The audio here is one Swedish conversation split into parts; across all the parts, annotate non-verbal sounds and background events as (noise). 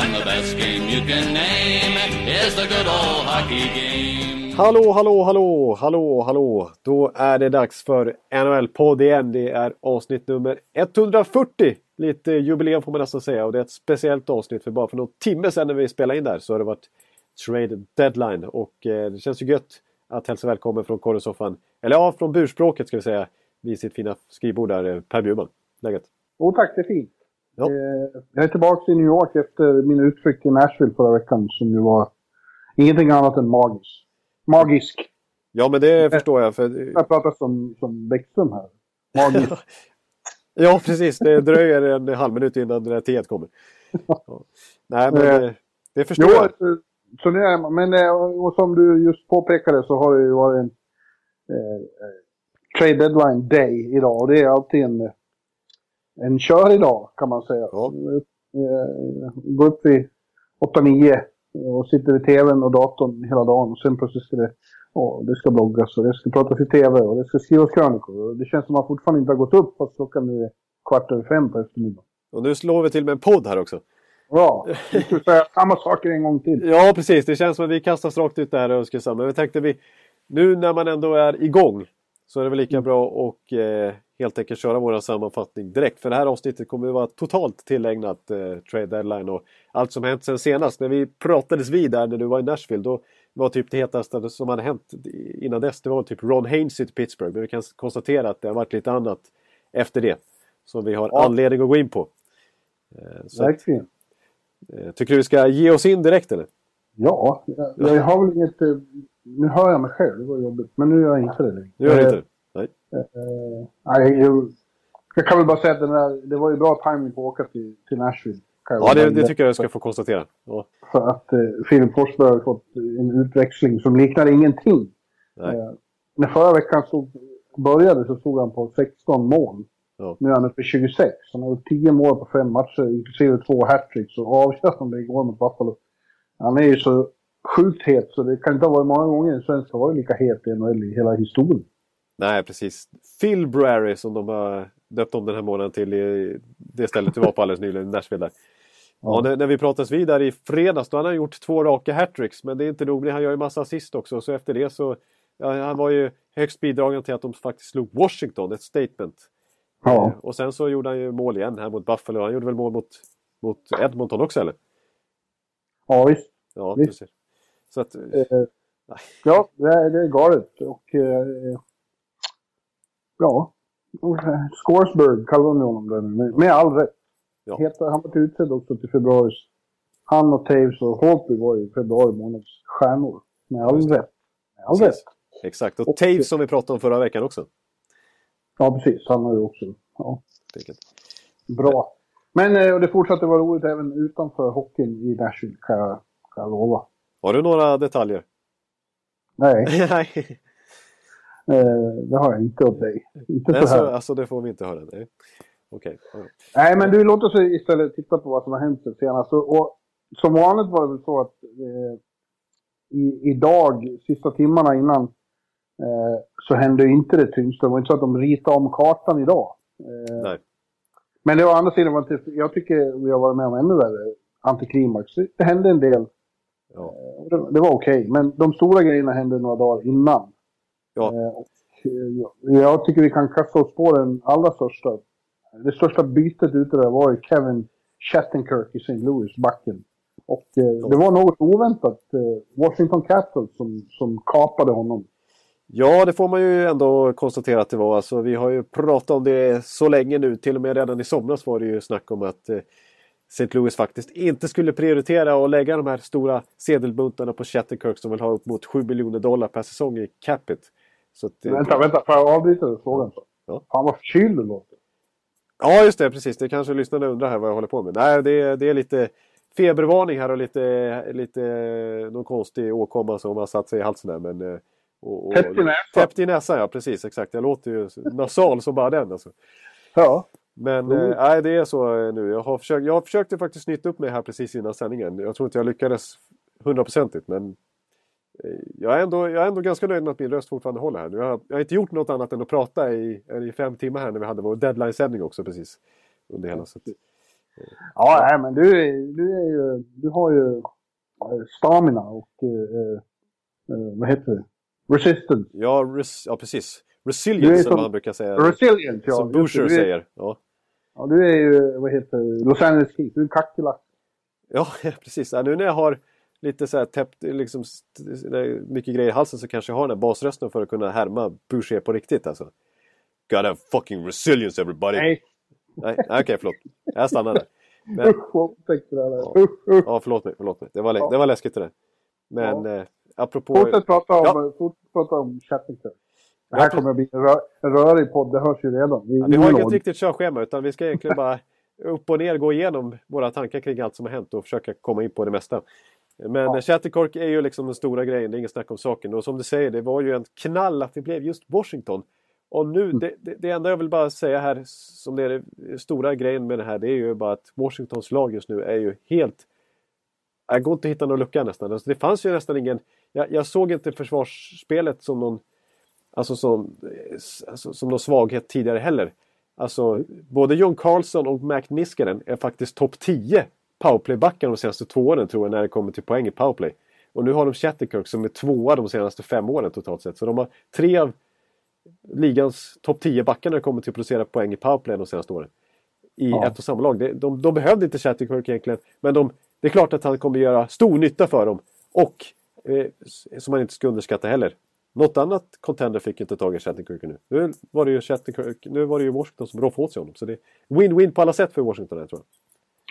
And the best game you can name is the good old hockey game. Hallå, hallå, hallå, hallå, hallå! Då är det dags för NHL-podd igen. Det är avsnitt nummer 140. Lite jubileum får man nästan säga och det är ett speciellt avsnitt för bara för någon timme sedan när vi spelade in där så har det varit trade deadline och eh, det känns ju gött att hälsa välkommen från korrespondenten, eller ja, från burspråket ska vi säga, vid sitt fina skrivbord där, eh, Per Bjurman. Läget? Jo tack, det är fint. Ja. Eh, jag är tillbaka i New York efter min utflykt till Nashville förra veckan som ju var ingenting annat än magisk. Magisk. Ja, men det förstår jag. För... Jag pratar som, som Bäckström här. Magisk. (laughs) ja, precis. Det dröjer en halv minut innan det där teet kommer. Nej, men Eh, det, förstår jo, jag. eh, så nu är men eh, och som du just påpekade så har det ju varit en eh, eh, trade deadline day idag och det är alltid en, eh, en kör idag kan man säga. Ja. Eh, Gå upp vid 8-9 och sitter vid tvn och datorn hela dagen och sen plötsligt ska det, ja, det ska bloggas och det ska pratas i tv och det ska skrivas krönikor. Och det känns som att man fortfarande inte har gått upp fast klockan nu är kvart över fem på eftermiddagen. Och nu slår vi till med en podd här också. Ja, vi ska säga samma saker en gång till. Ja, precis. Det känns som att vi kastas rakt ut där och samma. Men vi tänkte vi, nu när man ändå är igång så är det väl lika bra att eh, helt enkelt köra vår sammanfattning direkt. För det här avsnittet kommer att vara totalt tillägnat eh, Trade Deadline och allt som hänt sen senast. När vi pratades vid där när du var i Nashville då var typ det hetaste som hade hänt innan dess det var typ Ron Haynes i Pittsburgh. Men vi kan konstatera att det har varit lite annat efter det. Som vi har Ja. anledning att gå in på. Eh, att, Verkligen. eh, tycker du vi ska ge oss in direkt eller? Ja, jag, jag har väl inget... eh, Nu hör jag mig själv, det var jobbigt. Men nu gör jag inte det längre. Nu gör Eh, inte det. Nej. eh, nej, jag, jag kan väl bara säga att där, det var ju bra timing på att åka till, till Nashville. Ja, det, det tycker jag jag ska få konstatera. Ja. För att eh, Filip Forsberg har fått en utväxling som liknar ingenting. Nej. Eh, när förra veckan stod, började så stod han på 16 mål. Ja. Nu är han uppe i 26. Han har gjort 10 mål på fem matcher, inklusive två hattricks och avgörande igår mot Buffalo. Han är ju så sjukt het så det kan inte ha varit många gånger en svensk har varit lika het i NHL i hela historien. Nej, precis. Phil Brary som de har döpt om den här månaden till i det stället du var på alldeles nyligen, Nashville där. Ja, när, när vi pratades vid där i fredags då han gjort två raka hattricks. Men det är inte nog med han gör ju massa assist också. Så efter det så, ja, han var ju högst bidragande till att de faktiskt slog Washington, ett statement. Ja. Eh, och sen så gjorde han ju mål igen här mot Buffalo. Han gjorde väl mål mot, mot Edmonton också eller? Ja, visst. Ja, Visst. precis. Så att, Eh, ja, det är, det är galet. Och eh, ja, och, Scoresburg kallar de honom där nu, med, med all rätt. Ja. Heter, han var utsedd också till februaris. Han och Taves och Holtby var ju februari månads stjärnor. Med all rätt. Med all rätt. Exakt. Och Taves som vi pratade om förra veckan också. Ja, precis. Han har ju också. Ja, Vilket- bra. Men eh, och det fortsatte vara roligt även utanför hockeyn i Nashville, kan jag, kan jag lova. Har du några detaljer? Nej, (laughs) Nej, eh, det har jag inte åt dig. Inte Nej, så här. så, alltså det får vi inte höra. Nej. Okej. ja. Nej, men du, låt oss istället titta på vad som har hänt sen senast. Och, som vanligt var det väl så att eh, i, idag, sista timmarna innan, eh, så hände inte det tyngsta. Det var inte så att de ritade om kartan idag. Eh, Nej. Men det var å andra sidan, inte, jag tycker vi har varit med om ännu värre antiklimax. Det hände en del. Ja. Eh, Det, var okej, men de stora grejerna hände några dagar innan. Ja. Eh, och, eh, jag tycker vi kan kasta oss på den allra största. Det största bytet ute där var Kevin Shattenkirk i St. Louis, backen. Och eh, det var något oväntat. Washington Capitals som, som kapade honom. Ja, det får man ju ändå konstatera att det var. Alltså, vi har ju pratat om det så länge nu. Till och med redan i somras var det ju snack om att St. Louis faktiskt inte skulle prioritera och lägga de här stora sedelbuntarna på Shattenkirk som vill ha upp mot 7 miljoner dollar per säsong i capita. Så att, Vänta, vänta, får jag avbryta den frågan? Ja. Fan vad förkyld du låter. Ja, just det. Precis. Det kanske lyssnarna undrar här vad jag håller på med. Nej, det, är- det är lite febervarning här och lite, lite någon konstig åkomma som har satt sig i halsen där. Men, eh, och, och, täppt i näsan. Täppt i näsan, ja precis exakt. Jag låter ju nasal som bara den alltså. Ja. Men eh, nej, det är så nu. Jag, har försökt, jag försökte faktiskt snyta upp mig här precis innan sändningen. Jag tror inte jag lyckades hundraprocentigt men eh, jag är, ändå, jag är ändå ganska nöjd med att min röst fortfarande håller här. Jag har, jag har inte gjort något annat än att prata i, i fem timmar här när vi hade vår deadline-sändning också precis. Under hela sättet. Ja, nej, men du, du, är ju, du har ju eh, stamina och eh, eh, vad heter det? Resistance. Ja, res, ja precis. Resilience som, som man brukar säga. Resilience, ja. Som Boucher säger. Ja. ja, du är ju, vad heter det, Los Angeles Kings. Du är en kackerlacka. (laughs) Ja, precis. Ja, nu när jag har lite så här täppt, liksom, mycket grejer i halsen så kanske jag har den här basrösten för att kunna härma Boucher på riktigt alltså. Got a fucking resilience everybody! Nej, Nej, okej okay, förlåt. Jag stannar (laughs) där. Men. Ja, ja, förlåt mig. Förlåt mig. Det, var, ja. det var läskigt det där. Men ja. eh, apropå... Fortsätt prata om, ja. fortsätt prata om Chattington. Det här kommer att bli en, rö en rörig podd, det hörs ju redan. Vi, ja, vi har inget riktigt körschema utan vi ska egentligen bara upp och ner gå igenom våra tankar kring allt som har hänt och försöka komma in på det mesta. Men ja. Chattercork är ju liksom den stora grejen, det är inget snack om saken. Och som du säger, det var ju en knall att det blev just Washington. Och nu, mm. det, det, det, enda jag vill bara säga här som det är den stora grejen med det här det är ju bara att Washingtons lag just nu är ju helt... Det går inte att hitta någon lucka nästan. Alltså det fanns ju nästan ingen... Jag, jag såg inte försvarsspelet som någon... Alltså som, alltså som någon svaghet tidigare heller. Alltså både John Carlson och Mac Niskanen är faktiskt topp 10 powerplaybackar de senaste två åren tror jag när det kommer till poäng i powerplay. Och nu har de Chatterkirk som är tvåa de senaste fem åren totalt sett. Så de har tre av ligans topp 10 backar när det kommer till att producera poäng i powerplay de senaste åren. I ja. ett och samma lag. De, de, de behövde inte Chatterkirk egentligen. Men de, det är klart att han kommer göra stor nytta för dem. Och, eh, som man inte ska underskatta heller, något annat contender fick inte tag i Chatterkirk nu. Nu var det ju Chatterkirk, nu var det ju Washington som roffade åt sig honom. Så det är win-win på alla sätt för Washington här, tror jag.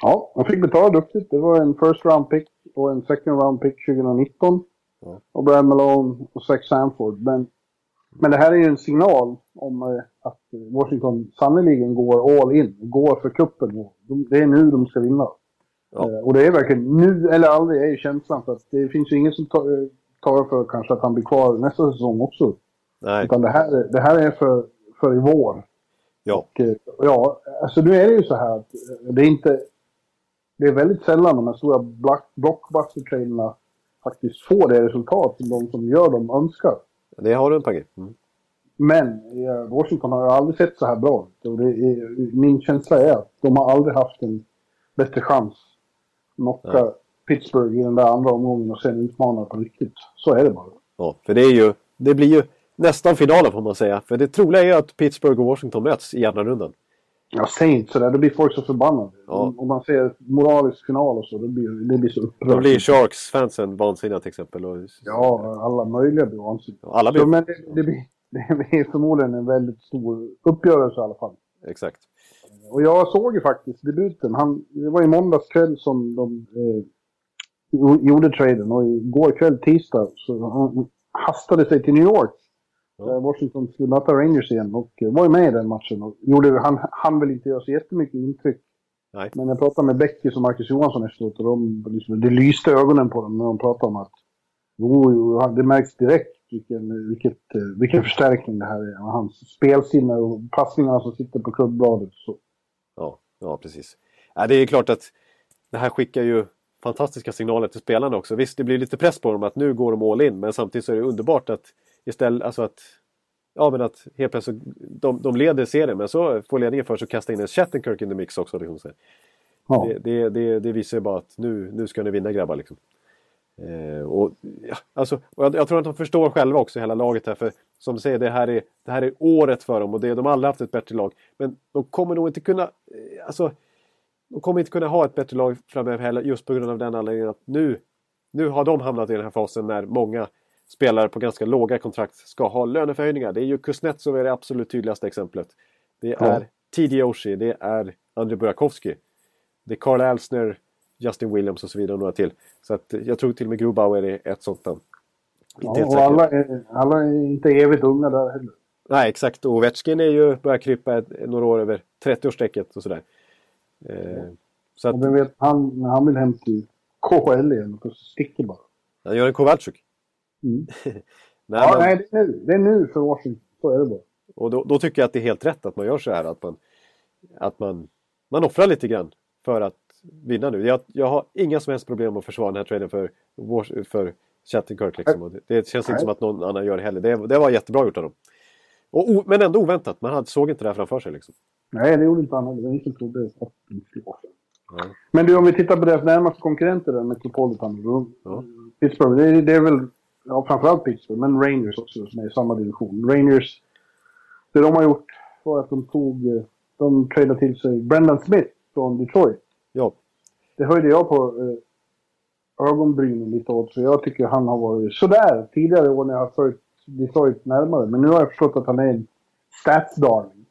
Ja, han fick betala duktigt. Det var en first round pick och en second round pick 2019. Ja. Och Brad Malone och Zach Sanford. Men men det här är ju en signal om eh, att Washington sannerligen går all in, går för kuppen. Det är nu de ska vinna. Ja. Eh, och det är verkligen nu eller aldrig är ju känslan. För att det finns ju ingen som tar för kanske att han blir kvar nästa säsong också. Nej. Utan det här, det här är för, för i vår. Ja. Och, eh, ja, alltså nu är det ju så här att det är inte... Det är väldigt sällan de här stora blockbuster-trailerna faktiskt får det resultat som de som gör dem önskar. Det har du en poäng mm. Men Washington har aldrig sett så här bra ut. Min känsla är att de har aldrig haft en bättre chans att knocka Pittsburgh i den där andra omgången och sen utmana på riktigt. Så är det bara. Ja, för det är ju... Det blir ju nästan finalen får man säga. För det troliga är att Pittsburgh och Washington möts i andra rundan. Ja, säg inte sådär. Då blir folk så förbannade. Ja. Om man ser moralisk final och så, då blir det blir så upprört. Då blir Sharks-fansen vansinniga till exempel. Och... Ja, alla möjliga blir vansinniga. Alla blir... Så, men det, det, blir, (laughs) det blir förmodligen en väldigt stor uppgörelse i alla fall. Exakt. Och jag såg ju faktiskt debuten. Han, det var i måndags kväll som de eh, gjorde traden och igår kväll, tisdag, så han hastade sig till New York Ja. Washington skulle möta Rangers igen och var ju med i den matchen. Och gjorde, han han väl inte göra så jättemycket intryck. Nej. Men jag pratade med Beckis och Marcus Johansson efteråt och de, liksom, det lyste ögonen på dem när de pratade om att jo, det märks direkt vilken, vilket, vilken förstärkning det här är. Hans spelsinne och passningarna som sitter på klubbladet. Så. Ja, ja, precis. Ja, det är klart att det här skickar ju fantastiska signaler till spelarna också. Visst, det blir lite press på dem att nu går de all in, men samtidigt så är det underbart att istället, alltså att Ja men att helt plötsligt, de, de leder serien men så får ledningen för sig att kasta in en Shattenkirk in the mix också. Liksom. Ja. Det, det, det, det, visar ju bara att nu, nu ska ni vinna grabbar liksom. Eh, och, ja, alltså, och jag, jag, tror att de förstår själva också hela laget här för som du säger det här är, det här är året för dem och det, de har aldrig haft ett bättre lag. Men de kommer nog inte kunna, eh, alltså de kommer inte kunna ha ett bättre lag framöver heller just på grund av den anledningen att nu, nu har de hamnat i den här fasen när många spelare på ganska låga kontrakt ska ha löneförhöjningar. Det är ju Kuznetsov är det absolut tydligaste exemplet. Det är ja. Oshie, det är Andrei Burakovsky. Det är Carl Alsner, Justin Williams och så vidare och några till. Så att jag tror till och med Grubauer är ett sånt namn. Ja, och alla är, alla är inte evigt unga där heller. Nej, exakt. Och Ovechkin är ju, börjar krypa några år över 30-årsstrecket och sådär. Eh, Så att, vem vet, han, när han vill hem till KHL igen och sticker bara. han gör en Kowalczyk. Mm. (laughs) nej, ja, men, nej, det är, nu. det är nu för Washington. Så är det bara. Och då, då tycker jag att det är helt rätt att man gör så här. Att man, att man, man offrar lite grann för att vinna nu. Jag, jag har inga som helst problem att försvara den här traden för, för Chattenkirk. Liksom. Det, känns inte som att någon annan gör det heller. Det, det var jättebra gjort av dem. Och, men ändå oväntat. Man hade, såg inte det här framför sig. Liksom. Nej, det gjorde inte han. Var ingen som trodde att det skulle. Men du, om vi tittar på deras närmaste konkurrenter där, Metropolitan. Då, Ja. Pittsburgh, det är, det är väl ja, framförallt Pittsburgh, men Rangers också som är i samma division. Rangers, det de har gjort var att de tog, eh, de tradade till sig Brendan Smith från Detroit. Ja, Det höjde jag på eh, ögonbrynen lite åt, för jag tycker han har varit sådär tidigare år när jag har följt Detroit närmare. Men nu har jag förstått att han är en stats-darling.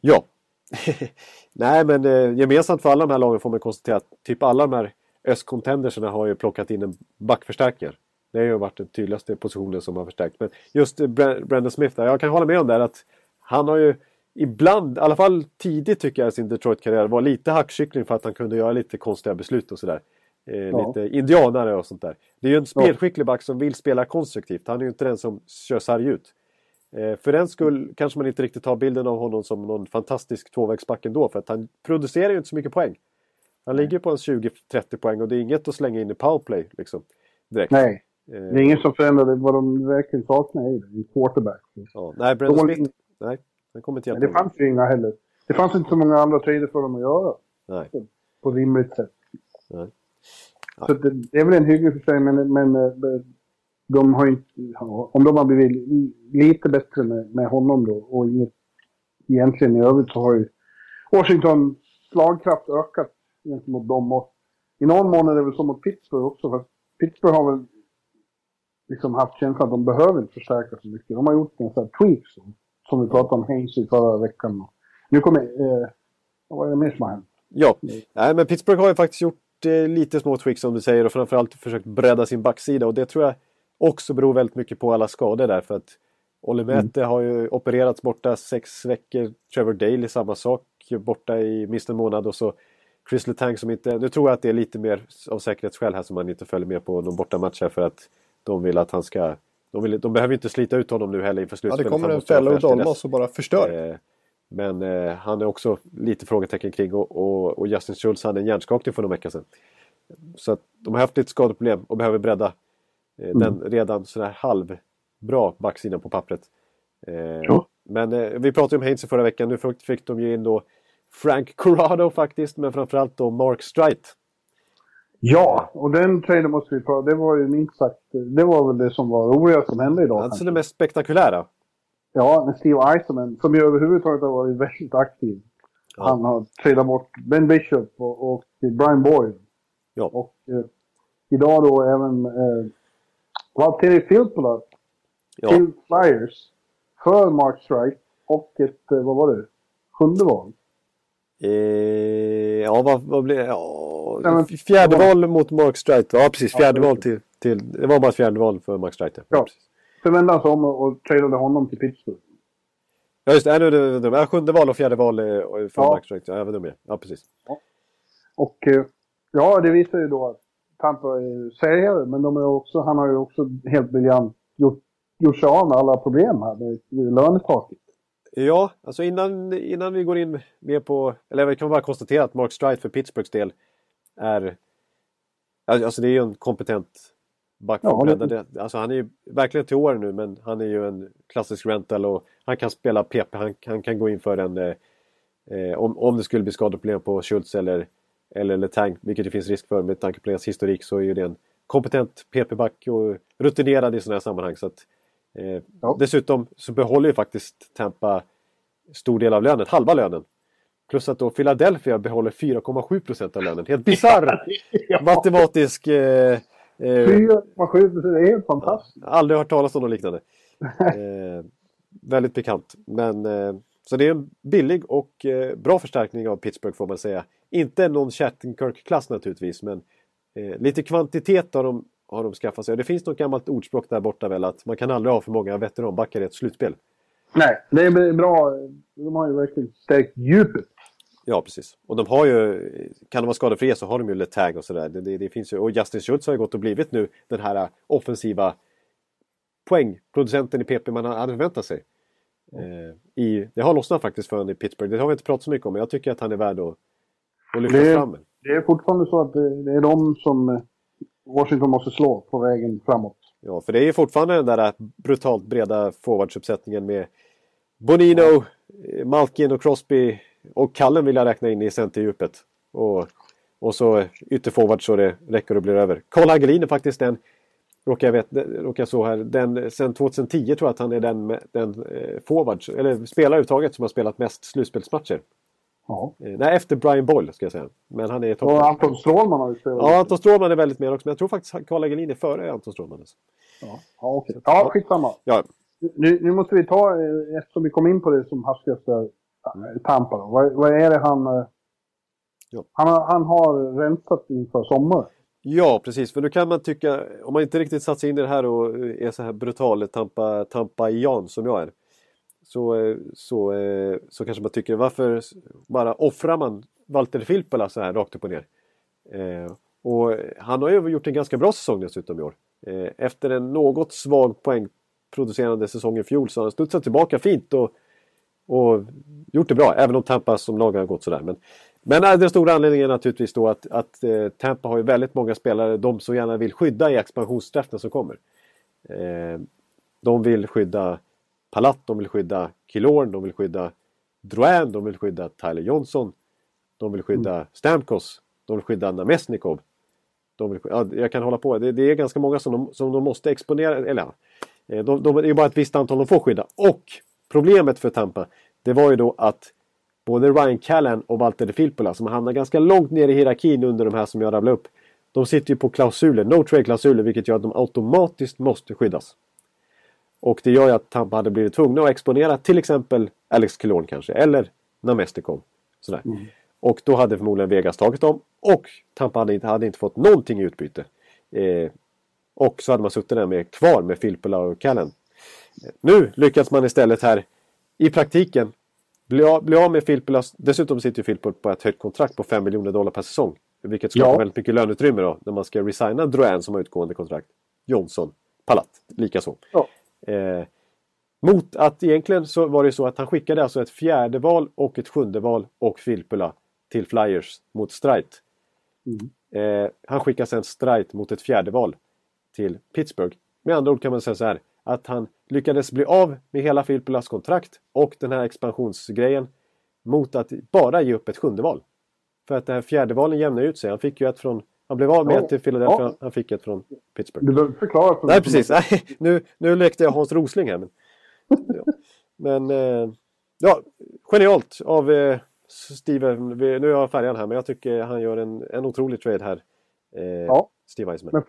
Ja. (laughs) Nej, men eh, gemensamt för alla de här lagen får man konstatera att typ alla de här östcontenderserna har ju plockat in en backförstärkare. Det har ju varit den tydligaste positionen som har förstärkt. Men just eh, Brendan Smith där, jag kan hålla med om det att han har ju ibland, i alla fall tidigt tycker jag i sin Detroit-karriär, var lite hackkyckling för att han kunde göra lite konstiga beslut och sådär. Eh, Ja. Lite indianare och sånt där. Det är ju en spelskicklig back som vill spela konstruktivt. Han är ju inte den som kör sarg ut. Eh, för den skull kanske man inte riktigt tar bilden av honom som någon fantastisk tvåvägsback ändå. För att han producerar ju inte så mycket poäng. Han ligger på en 20-30 poäng och det är inget att slänga in i powerplay liksom. Direkt. Nej, Eh, det är ingen som förändrade. Vad de verkligen saknar är en quarterback. ja. Nej, Dålig- Smith. Nej, han kommer inte hjälpa det fanns ju inga heller. Det fanns inte så många andra trader för dem att göra. Nej. På rimligt sätt. Nej. Så det, det är väl en hygglig försäljning, men, men eh, de har inte... Om de har blivit lite bättre med, med honom då och inget egentligen i övrigt så har ju Washington slagkraft ökat gentemot dem. Och I någon mån är det väl som mot Pittsburgh också. För att Pittsburgh har väl liksom haft känslan att de behöver inte förstärka så mycket. De har gjort en sån här tweak som, som vi pratade om Haynes i förra veckan. Nu kommer... Eh, vad är det mer som har hänt? Ja, Nej, men Pittsburgh har ju faktiskt gjort eh, lite små tweaks som du säger och framförallt försökt bredda sin backsida och det tror jag också beror väldigt mycket på alla skador där för att Olli Mäte har ju opererats borta sex veckor. Trevor Daley samma sak, borta i minst en månad och så Chris Letang som inte... Nu tror jag att det är lite mer av säkerhetsskäl här som man inte följer med på någon bortamatch här för att de vill att han ska... De, vill, de behöver inte slita ut honom nu heller inför Ja, slutspelet. det kommer en fälla och fräsch till dolma dess. och bara förstör. Eh, Men eh, han är också lite frågetecken kring och, och, och Justin Schultz hade en hjärnskakning för några veckor sedan. Så att de har haft lite skadeproblem och behöver bredda eh, den redan sådär halvbra backsidan på pappret. Eh, Ja. Men eh, vi pratade om i förra veckan. Nu fick, fick de ju in då Frank Corrado faktiskt, men framförallt då Mark Strite. Ja, och den traden måste vi prata Det var ju minst sagt... Det var väl det som var roligast som hände idag. Alltså kanske. det mest spektakulära. Ja, med Steve Eisenman, som ju överhuvudtaget har varit väldigt aktiv. Ja. Han har tradat bort Ben Bishop och, och Brian Boyle. Ja. Och eh, idag då även eh, Valtteri Filppula Ja. till Flyers för Mark Strike och ett, eh, vad var det, sjunde val. Eh, ja, vad, vad blir det? Ja, Nej, men- fjärde val mot Mark Strite. Ja, precis. Fjärde val till, till... Det var bara ett fjärde val för Mark Strite. Ja. precis. Sen vände han sig om och, och honom till Pittsburgh. Ja just det, nu det, det, det sjunde val och fjärde val eh, för Ja. Mark Strite. Ja, jag var dum igen. Ja, precis. Och eh, ja, det visar ju då att Tampa är säljare, men de är också, han har ju också helt briljant gjort, gjort sig av med alla problem här med, lönetaket. Ja, alltså innan, innan vi går in mer på... Eller vi kan bara konstatera att Mark Strite för Pittsburghs del är... Alltså det är ju en kompetent back Ja, det- Alltså han är ju verkligen till år nu men han är ju en klassisk rental och han kan spela PP. Han, han kan gå in för en... Eh, eh, om, om det skulle bli skadeproblem på Schultz eller, eller Letang, vilket det finns risk för med tanke på deras historik, så är ju det en kompetent PP-back och rutinerad i sådana här sammanhang. Så att, eh, Ja. Dessutom så behåller ju faktiskt Tampa stor del av lönen, halva lönen. Plus att då Philadelphia behåller 4,7 procent av lönen. Helt bisarr (laughs) matematisk... Eh, eh, 4,7 procent, det är helt fantastiskt. aldrig hört talas om något liknande. Eh, väldigt pikant. Men, eh, så det är en billig och eh, bra förstärkning av Pittsburgh får man säga. Inte någon Shattenkirk-klass naturligtvis men eh, lite kvantitet har de, har de skaffat sig. Och det finns något gammalt ordspråk där borta väl att man kan aldrig ha för många veteranbackar i ett slutspel. Nej, det är bra. De har ju verkligen stärkt djupet. Ja, precis. Och de har ju, kan de vara skadefria så har de ju Letag och sådär. Det, det, det, finns ju, och Justin Schultz har ju gått och blivit nu den här offensiva poängproducenten i PP man hade förväntat sig. Eh, i, det har lossnat faktiskt för honom i Pittsburgh. Det har vi inte pratat så mycket om, men jag tycker att han är värd att, att lyfta det, fram. Det är fortfarande så att det, det är de som eh, Washington måste slå på vägen framåt. Ja, för det är fortfarande den där brutalt breda forwardsuppsättningen med Bonino, Malkin och Crosby och Kallen vill jag räkna in i centerdjupet. Och, och så ytterforward så det räcker och blir över. Karl Hagelin är faktiskt den, råkar jag, vet, råkar jag så här, den, sen 2010 tror jag att han är den, den eh, forward, eller spelare överhuvudtaget som har spelat mest slutspelsmatcher. Ja. Eh, nej, efter Brian Boyle ska jag säga. Men han är toppen. Och Anton Strålman har ju spelat. Ja, Anton Strålman är väldigt med också. Men jag tror faktiskt att Karl Hagelin är före Anton Strålman. Alltså. Ja, ja okej. Ja, skitsamma. Ja. Nu, nu måste vi ta, eh, eftersom vi kom in på det som hastigast där, eh, Tampa. Vad, vad är det han... Ja. Han, har- han har rensat inför sommar. Ja, precis. För nu kan man tycka, om man inte riktigt satt sig in i det här och är så här brutal tampa, tampaian som jag är. Så, eh, så, eh, så kanske man tycker, varför bara offrar man Walter Filppula så här rakt upp och ner? Eh, och han har ju gjort en ganska bra säsong dessutom i år. Eh, efter en något svag poängproducerande säsong i fjol så har han studsat tillbaka fint och, och gjort det bra. Även om Tampa som lag har gått sådär. Men, men äh, den stora anledningen är naturligtvis då att, att eh, Tampa har ju väldigt många spelare de så gärna vill skydda i expansionsdraften som kommer. Eh, de vill skydda Palat, de vill skydda Killorn, de vill skydda Drouin, de vill skydda Tyler Johnson. De vill skydda Stamkos, de vill skydda Namestnikov. De vill, ja, jag kan hålla på, det, det är ganska många som de, som de måste exponera, eller eh, de, de, det är bara ett visst antal de får skydda. Och problemet för Tampa, det var ju då att både Ryan Callan och Walter de Filppula som hamnar ganska långt ner i hierarkin under de här som jag rabblade upp. De sitter ju på klausuler, no trade klausuler, vilket gör att de automatiskt måste skyddas. Och det gör ju att Tampa hade blivit tvungna att exponera till exempel Alex Killorn kanske, eller Namestikov. Sådär. Och då hade förmodligen Vegas tagit dem och Tampa hade inte, hade inte fått någonting i utbyte. Eh, och så hade man suttit där med, kvar med Filppula och Callen. Eh, Nu lyckas man istället här i praktiken bli av, bli av med Filppula. Dessutom sitter ju Filppula på ett högt kontrakt på 5 miljoner dollar per säsong. Vilket skapar Ja. väldigt mycket löneutrymme då när man ska resigna Drouin som har utgående kontrakt. Johnson, Palat, likaså. Ja. Eh, mot att egentligen så var det så att han skickade alltså ett fjärde val och ett sjunde val och Filppula till Flyers mot Strite. Eh, han skickar sen Strite mot ett fjärde val till Pittsburgh. Med andra ord kan man säga så här att han lyckades bli av med hela Filppulas kontrakt och den här expansionsgrejen mot att bara ge upp ett sjunde val. För att det här fjärde valen jämnade ut sig. Han fick ju ett från han blev av med Ja. till Philadelphia, Ja. han fick ett från Pittsburgh. Du behöver förklara för. Nej precis, Nej, nu, nu lekte jag Hans Rosling här. Men, ja. men eh, ja, genialt av eh, Steven. Vi- Nu är jag färgad här men jag tycker han gör en, en otrolig trade här. Eh, Ja. Steve Eisman. Men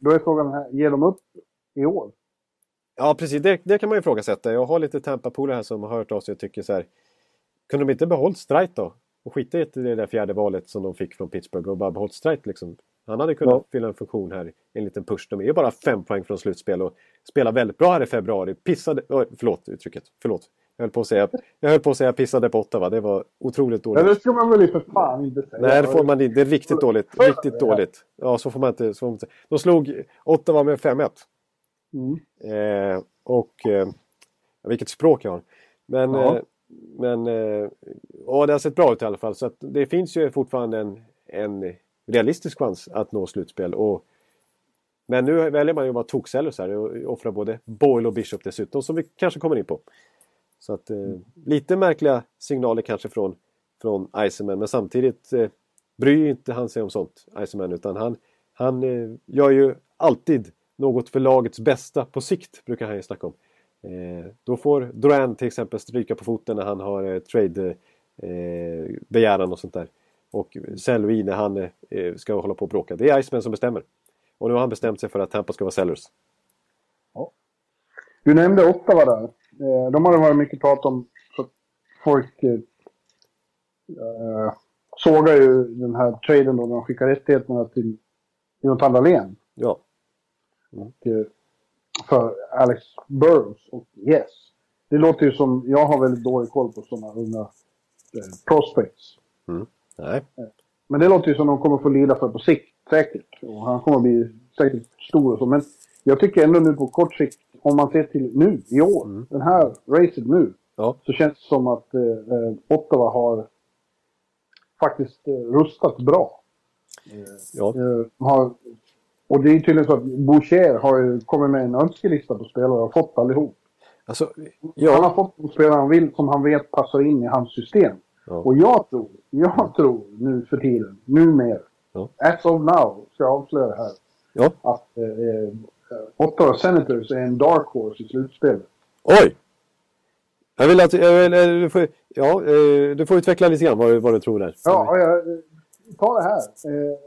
då är frågan här, ger de upp i år? Ja precis, det, det kan man ju ifrågasätta. Jag har lite Tampa-polare här som har hört av sig och tycker så här. Kunde de inte behållit Strite då? Och skita i det där fjärde valet som de fick från Pittsburgh och bara behållit Strite liksom. Han hade kunnat Ja. fylla en funktion här. En liten push. De är ju bara fem poäng från slutspel och spelar väldigt bra här i februari. Pissade... Förlåt uttrycket. Förlåt. Jag höll på att säga, jag höll på att säga pissade på Ottawa. Det var otroligt Ja, dåligt. det ska man väl för fan inte säga. Nej, det får man inte. Det är riktigt dåligt. Riktigt dåligt. Ja, så får man inte. Så får man inte. De slog Ottawa med 5-1. Mm. Eh, och eh, vilket språk jag har. Men, eh, men eh, ja, det har sett bra ut i alla fall. Så att det finns ju fortfarande en, en realistisk chans att nå slutspel. Och, men nu väljer man ju att vara toksellers här och offra både Boyle och Bishop dessutom som vi kanske kommer in på. Så att eh, lite märkliga signaler kanske från, från Iceman men samtidigt eh, bryr inte han sig om sånt, Iceman, utan han, han eh, gör ju alltid något för lagets bästa på sikt, brukar han ju snacka om. Eh, då får Duran till exempel stryka på foten när han har eh, trade eh, och sånt där. Och Selvi när han ska hålla på och bråka. Det är Iceman som bestämmer. Och nu har han bestämt sig för att Tampa ska vara sellers. Du nämnde Ottawa där. De har det varit mycket prat om. Folk sågar ju den här traden då när de skickar rättigheterna till Jonathan Dahlén. Ja, Och, eh, för Alex Burrows och Yes. Det låter ju som, jag har väldigt dålig koll på sådana unga eh, prospects. Mm. Nej. Men det låter ju som de kommer få lida för på sikt, säkert. Och han kommer bli säkert stor och så. Men jag tycker ändå nu på kort sikt, om man ser till nu, i år, Mm. den här racet nu, Ja. så känns det som att eh, eh, Ottawa har faktiskt eh, rustat bra. Ja. Eh, har, och det är tydligen så att Boucher har kommit med en önskelista på spelare och fått allihop. Alltså, Han ja. har fått de spelare han vill som han vet passar in i hans system. Ja. Och jag tror, jag tror nu för tiden, numera, Ja. as of now, ska jag avslöja det här, Ja. att eh, Ottawa Senators är en dark horse i slutspelet. Oj! Jag vill att... Jag vill, eh, du, får, ja, eh, du får utveckla lite grann vad, du- vad du tror där. Ja, jag, eh, ta det här. Eh,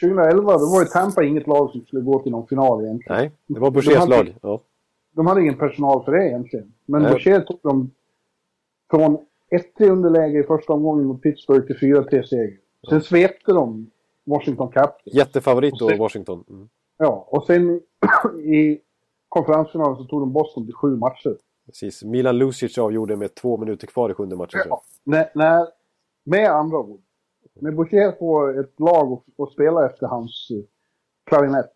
2011 då var ju Tampa inget lag som skulle gå till någon final egentligen. Nej, det var Bouchers lag. Ja. De hade ingen personal för det egentligen. Men Nej. Boucher tog dem från 1-3 underläge i första omgången mot Pittsburgh till 4-3 seger. Sen svepte de Washington Capitals. Jättefavorit då, Washington. Mm. Ja, och sen (clears throat) i konferensfinalen så tog de Boston till sju matcher. Precis. Milan Lucic avgjorde med två minuter kvar i sjunde matchen. Ja. När, när, med andra ord, när Boucher får ett lag att, att spela efter hans eh, klarinett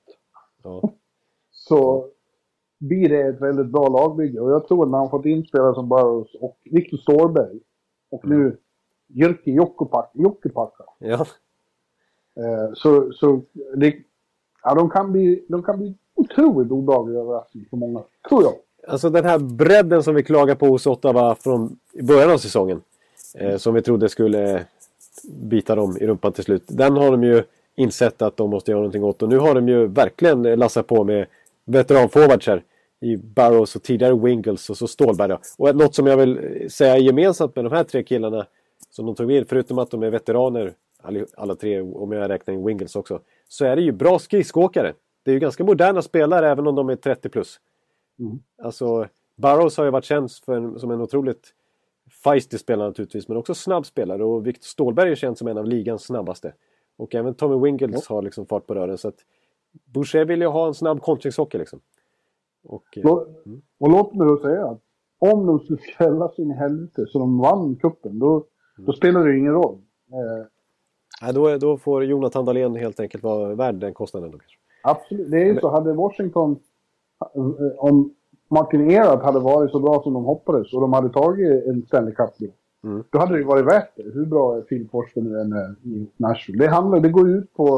Ja. (laughs) så blir det ett väldigt bra lagbygge. Och jag tror att när han fått in spelare som Burrows och Viktor Ståhlberg och nu Jyrki Jokipakka Ja. eh, så, så det, ja, de, kan bli, de kan bli otroligt obehagliga överraskning för många. Tror jag. Alltså den här bredden som vi klagar på hos Ottawa från början av säsongen. Eh, som vi trodde skulle bita dem i rumpan till slut. Den har de ju insett att de måste göra någonting åt. Och nu har de ju verkligen lassat på med veteranforwards här. I Barrows och tidigare Wingles och så Stålberg. då. Och något som jag vill säga gemensamt med de här tre killarna som de tog in, förutom att de är veteraner, alla, tre om jag räknar in Wingles också, så är det ju bra skridskoåkare. Det är ju ganska moderna spelare även om de är 30 plus. Alltså, Burrows har ju varit känd för en, som en otroligt feisty spelare naturligtvis, men också snabb spelare. Och Victor Ståhlberg är känd som en av ligans snabbaste. Och även Tommy Wingles har liksom fart på rören. Så att Boucher vill ju ha en snabb kontringshockey liksom. Och, eh, Lå- Och låt mig då säga att om de skulle fällas in i helvete så de vann kuppen då, då spelar det ju ingen roll. Eh, nej, då, då får Jonathan Dahlén helt enkelt vara värd den kostnaden. Då, kanske. absolut. Det är ju så, hade Washington, eh, om Martin Erat hade varit så bra som de hoppades och de hade tagit en Stanley Cup då, Mm. då hade det ju varit värt det. Hur bra Phil Forsberg nu än är i Nashville. Det, handlar, det går ut på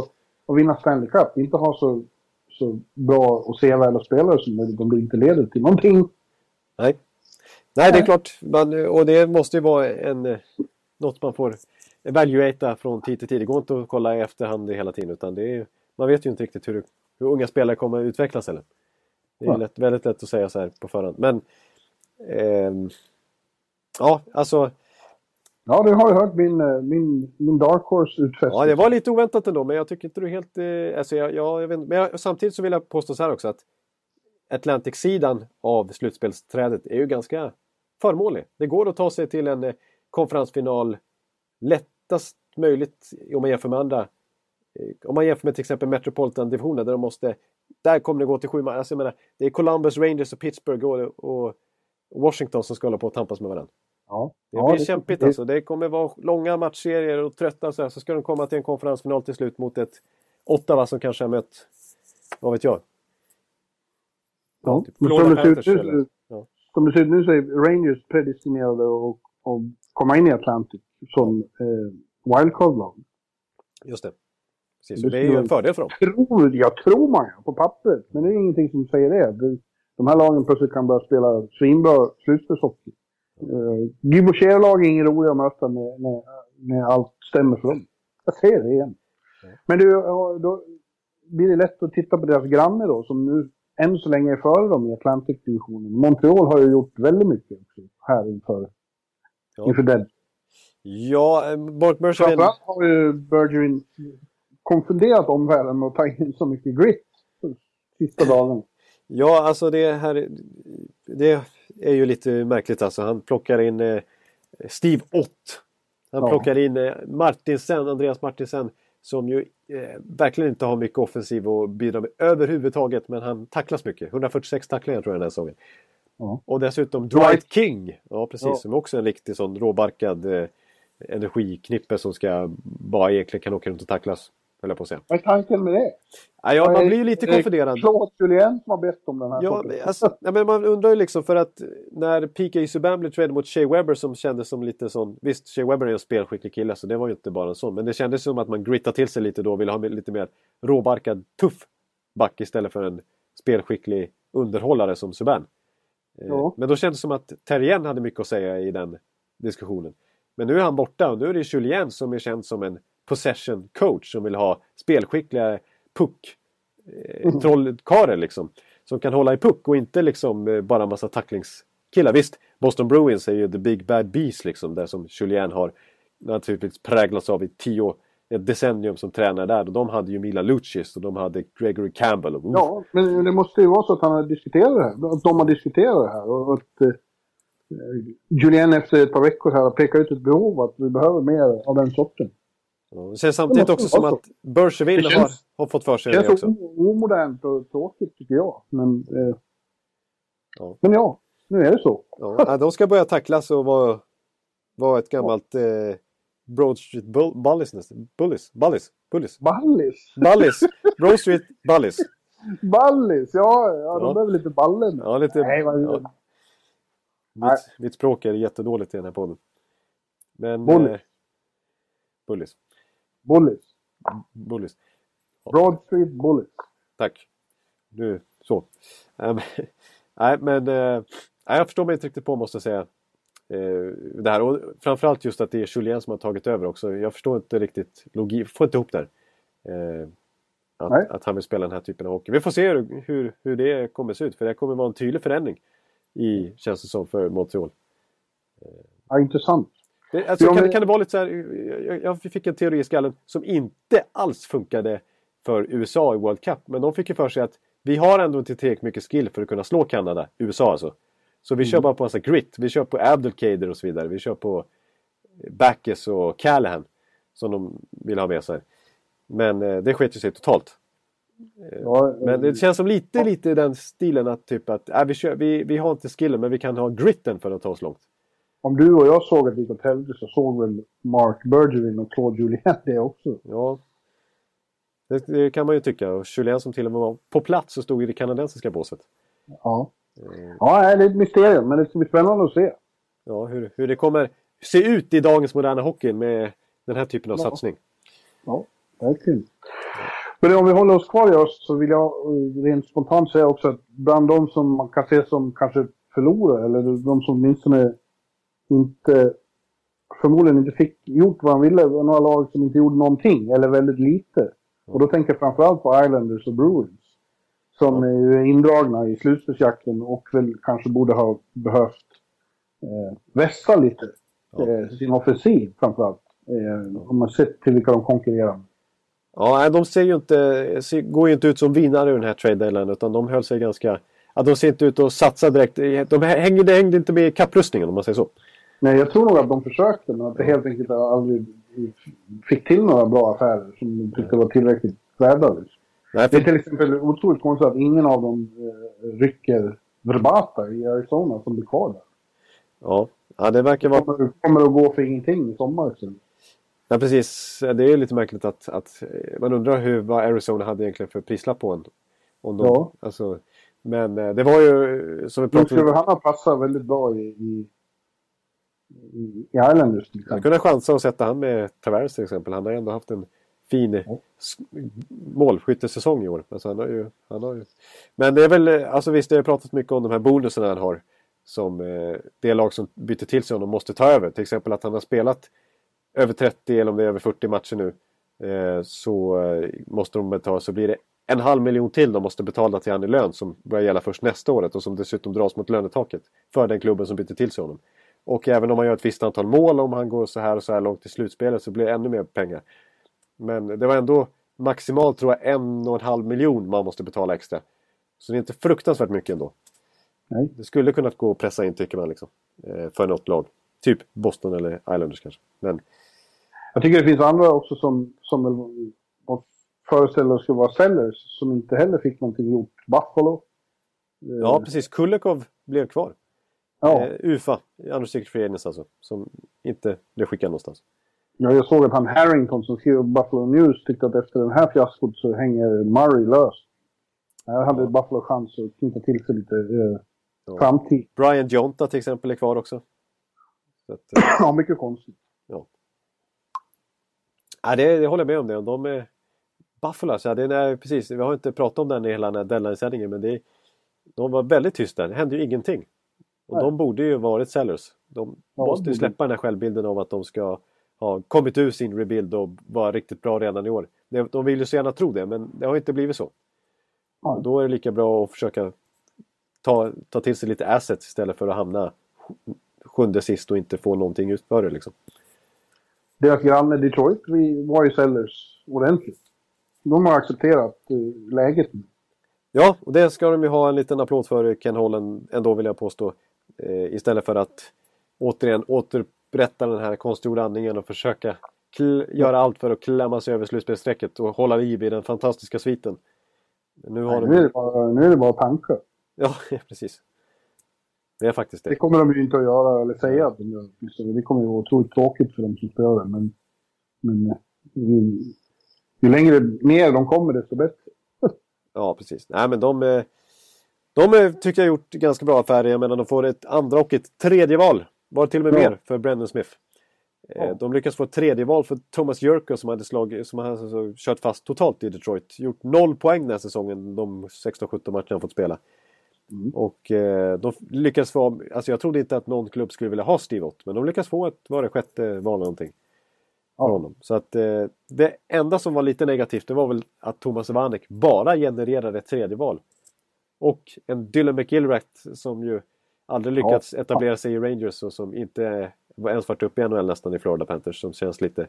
att vinna Stanley Cup, inte ha så, så bra och sevärda spelare som möjligt om det inte leder till någonting. Nej. Nej, det är klart. Man, och det måste ju vara en, eh, något man får evaluata från tid till tid. Det går inte att kolla i efterhand hela tiden. Utan det är, man vet ju inte riktigt hur, hur unga spelare kommer att utvecklas. Eller? Det är lätt, väldigt lätt att säga så här på förhand. Men ehm, ja, alltså. Ja, du har ju hört min, eh, min, min Dark Horse utfästelse. Ja, det var lite oväntat ändå. Men jag tycker inte du är helt... Eh, alltså jag, jag, jag vet, men jag, samtidigt så vill jag påstå så här också att Atlantic-sidan av slutspelsträdet är ju ganska förmånlig. Det går att ta sig till en eh, konferensfinal lättast möjligt om man jämför med andra. Eh, om man jämför med till exempel Metropolitan-divisionen där de måste... Där kommer det gå till sju matcher. Alltså jag menar, det är Columbus, Rangers och Pittsburgh och, och Washington som ska hålla på att tampas med varandra. Ja. Det ja, blir kämpigt det, alltså. Det kommer vara långa matchserier och trötta och så, här, så ska de komma till en konferensfinal till slut mot ett Ottawa som kanske har mött, vad vet jag? Ja. typ som, det ser ut ja. som det ser ut nu så är Rangers predestinerade att att komma in i Atlantic som eh, wildcard-lag. Just det. Precis, Det och det är ju en fördel för dem. Tror, jag tror man ja, på pappret. Men det är ingenting som säger det. de här lagen plötsligt kan börja spela svinbra slutspelshockey. Uh, Guy Boucher-lag är ingen roliga att möta när, när, när allt stämmer för dem. Jag ser det igen. Men du, då blir det lätt att titta på deras granne då, som nu än så länge är före dem i Atlantic-divisionen. Montreal har ju gjort väldigt mycket också här inför, Ja. inför den. Ja, eh, Mark Bergevin... Framförallt har ju Bergerin konfunderat omvärlden med att ta in så mycket grit sista dagen. Ja, alltså det här... Det är ju lite märkligt alltså. Han plockar in eh, Steve Ott. Han Ja. plockar in eh, Martinsen, Andreas Martinsen. Som ju eh, verkligen inte har mycket offensiv att bidra med överhuvudtaget. Men han tacklas mycket. 146 tacklingar tror jag den här säsongen. Ja. Och dessutom Dwight King. Ja, precis. Ja. Som också är en riktig sån råbarkad eh, energiknippe som ska bara egentligen kan åka runt och tacklas. Höll jag på att säga. Vad är tanken med det? Ja, ja, man blir ju lite konfunderad. Claude Julien som har bett om den här Ja, alltså, ja, men man undrar ju liksom för att när PK Subban blev traded mot Shea Webber som kändes som lite sån... Visst, Shea Webber är en spelskicklig kille så det var ju inte bara en sån. Men det kändes som att man grittade till sig lite då och ville ha lite mer råbarkad, tuff back istället för en spelskicklig underhållare som Subban. Eh, Ja. Men då kändes det som att Terrien hade mycket att säga i den diskussionen. Men nu är han borta och nu är det Julien som är känd som en possession coach som vill ha spelskickliga puck eh, trollkarlar liksom. Som kan hålla i puck och inte liksom eh, bara massa tacklingskillar. Visst, Boston Bruins är ju the big bad beast liksom. Där som Julien har naturligtvis präglats av i tio ett decennium som tränare där. Och de hade ju Mila Lucic och de hade Gregory Campbell. Och, Ja, men det måste ju vara så att han har diskuterat det här. Att de har diskuterat det här. Och att eh, Julien efter ett par veckor här har pekat ut ett behov att vi behöver mer av den sorten. Ja, det känns samtidigt Det också som att Bergeville Det har, känns- har fått för sig Det det känns också. så o- omodernt och tråkigt tycker jag. Men, eh, Ja. men ja, nu är det så. Ja, de ska börja tacklas och vara, vara ett gammalt eh, Broad Street bull, Bullies. Bullies? Bullies? Bullies? Ballis! Bullies! Broad Street Bullies. Ballis! Ja, ja, de Ja. behöver lite balle nu. Ja, lite... Nej, vad, ja. Mitt, mitt språk är jättedåligt i den här podden. Men... Bullies. Eh, bullies. Bullis. Bullies. Broad Street Bullis. Tack. Nu, så. Nej, men- (laughs) Nej, men... Eh, nej, jag förstår mig inte riktigt på måste jag säga. Eh, det här. Och framförallt just att det är Julien som har tagit över också. Jag förstår inte riktigt logik. Får inte ihop det här. Eh, Nej. att, att han vill spela den här typen av hockey. Vi får se hur, hur, hur det kommer se ut. För det kommer vara en tydlig förändring. I, känns det som, för Montreal. Ja, intressant. Det, alltså, kan, men- kan det vara lite så här, jag, jag fick en teori i skallen som inte alls funkade för USA i World Cup. Men de fick ju för sig att vi har ändå inte tillräckligt mycket skill för att kunna slå Kanada, USA alltså. Så vi kör bara på en sån grit. Vi kör på Abdelkader och så vidare. Vi kör på Backes och Callahan. Som de vill ha med sig. Men eh, det sket ju sig totalt. Ja, Men det känns som lite, lite den stilen att typ att äh, vi, kör, vi, vi har inte skillen men vi kan ha gritten för att ta oss långt. Om du och jag såg att vi gick åt helvete så såg väl Mark Bergevin och Claude Julien det också. Ja. Det, det kan man ju tycka. Och Julien som till och med var på plats och stod i det kanadensiska båset. Ja. Eh, Ja, det är ett mysterium, men det ska bli spännande att se. Ja, hur, hur det kommer se ut i dagens moderna hockey med den här typen av Ja. satsning. Ja, verkligen. Men om vi håller oss kvar i öst så vill jag eh, rent spontant säga också att bland de som man kan se som kanske förlorar, eller de som åtminstone inte förmodligen inte fick gjort vad han ville, var några lag som inte gjorde någonting, eller väldigt lite. Och då tänker jag framförallt på Islanders och Bruins. Som är ju indragna i slutspelsjakten och väl kanske borde ha behövt eh, vässa lite. Eh, sin offensiv framförallt. Eh, om man sett till vilka de konkurrerar med. Ja, de ser ju inte, ser, går ju inte ut som vinnare i den här trade deadline utan de höll sig ganska... Ja, de ser inte ut att satsa direkt. De hängde, de hängde inte med i kapprustningen om man säger så. Nej, jag tror nog att de försökte, men att det helt enkelt aldrig fick till några bra affärer som de tyckte var tillräckligt värda. Det är till exempel otroligt konstigt att ingen av dem eh, rycker Verbata i Arizona som blir kvar där. ja, ja, det verkar vara... Kommer, kommer att gå för ingenting i sommar. Ja, precis. Det är lite märkligt att, att eh, man undrar hur, vad Arizona hade egentligen för prislapp på en. Om de, Ja. alltså, men eh, det var ju som vi pratade om. Hanna passar väldigt bra i, i, i, i Islanders till Jag kunde chansa att sätta han med Tavares till exempel. Han har ändå haft en fin s- målskyttesäsong i år. Alltså, han har ju, han har ju... Men det är väl, alltså visst det har pratat mycket om de här bonusarna han har. Som eh, det lag som byter till sig honom måste ta över. Till exempel att han har spelat över 30 eller om det är över 40 matcher nu. Eh, så eh, måste de betala, så blir det en halv miljon till de måste betala till han i lön som börjar gälla först nästa året och som dessutom dras mot lönetaket. För den klubben som byter till sig honom. Och även om man gör ett visst antal mål, om han går så här och så här långt i slutspelet så blir det ännu mer pengar. Men det var ändå maximalt tror jag en och en halv miljon man måste betala extra. Så det är inte fruktansvärt mycket ändå. Nej. Det skulle kunnat gå att pressa in tycker man liksom. eh, För något lag. Typ Boston eller Islanders kanske. Men Jag tycker det finns andra också som, som väl var föreställda skulle vara sellers som inte heller fick någonting gjort. Buffalo. Ja precis, Kulikov blev kvar. Ja. Eh, UFA, Unrestricted Free Agents alltså. Som inte blev skickad någonstans. Ja, jag såg att han Harrington som skrev Buffalo News tyckte att efter den här fiaskot så hänger Murray lös. Här hade Buffalo chans att knyta till sig lite eh, Ja. framtid. Brian Jonta till exempel är kvar också. Så att, eh, (clears throat) Ja, mycket konstigt. ja, det, det håller jag med om det. De är... Buffalo, ja, det är, precis. Vi har inte pratat om den i hela den här deadline-sändningen men det de var väldigt tysta. Det hände ju ingenting. Och de borde ju varit sellers. De Ja, måste ju släppa den här självbilden av att de ska ha kommit ur sin rebuild och vara riktigt bra redan i år. De vill ju så gärna tro det men det har inte blivit så. Ja. Och då är det lika bra att försöka ta, ta till sig lite assets istället för att hamna sj- sjunde sist och inte få någonting ut för det liksom. Deras granne Detroit vi var ju sellers ordentligt. De har accepterat eh, läget. Ja, och det ska de ju ha en liten applåd för Ken Holland ändå vill jag påstå. Eh, istället för att återigen återupprätta den här konstgjorda andningen och försöka göra allt för att klämma sig över slutspelsstrecket och hålla liv i den fantastiska sviten. Nu har Nej, nu, är de... det bara, nu är det bara tankar. (laughs) Ja, precis. Det är faktiskt Det det. kommer de ju inte att göra eller säga att de gör. Det kommer ju vara otroligt tråkigt för dem som ska göra det. Men, men eh, ju, ju längre ner de kommer desto bättre. Ja, precis. Nej, men de... De tycker jag har gjort ganska bra affärer. Jag menar, de får ett andra och ett tredje val. Var till och med Ja. mer för Brendan Smith. Eh, Ja. De lyckas få ett tredje val för Thomas Jurko som hade, slag, som hade alltså kört fast totalt i Detroit. Gjort noll poäng den här säsongen, de 16-17 matcherna han fått spela. Mm. Och eh, de lyckas få, alltså jag trodde inte att någon klubb skulle vilja ha Steve Ott, men de lyckas få ett, var det sjätte val eller någonting? Ja. För honom. Så att eh, det enda som var lite negativt det var väl att Thomas Vanek bara genererade ett tredje val. Och en Dylan McIlrath som ju aldrig lyckats etablera sig i Rangers och som inte ens varit uppe i NHL nästan i Florida Panthers som känns lite...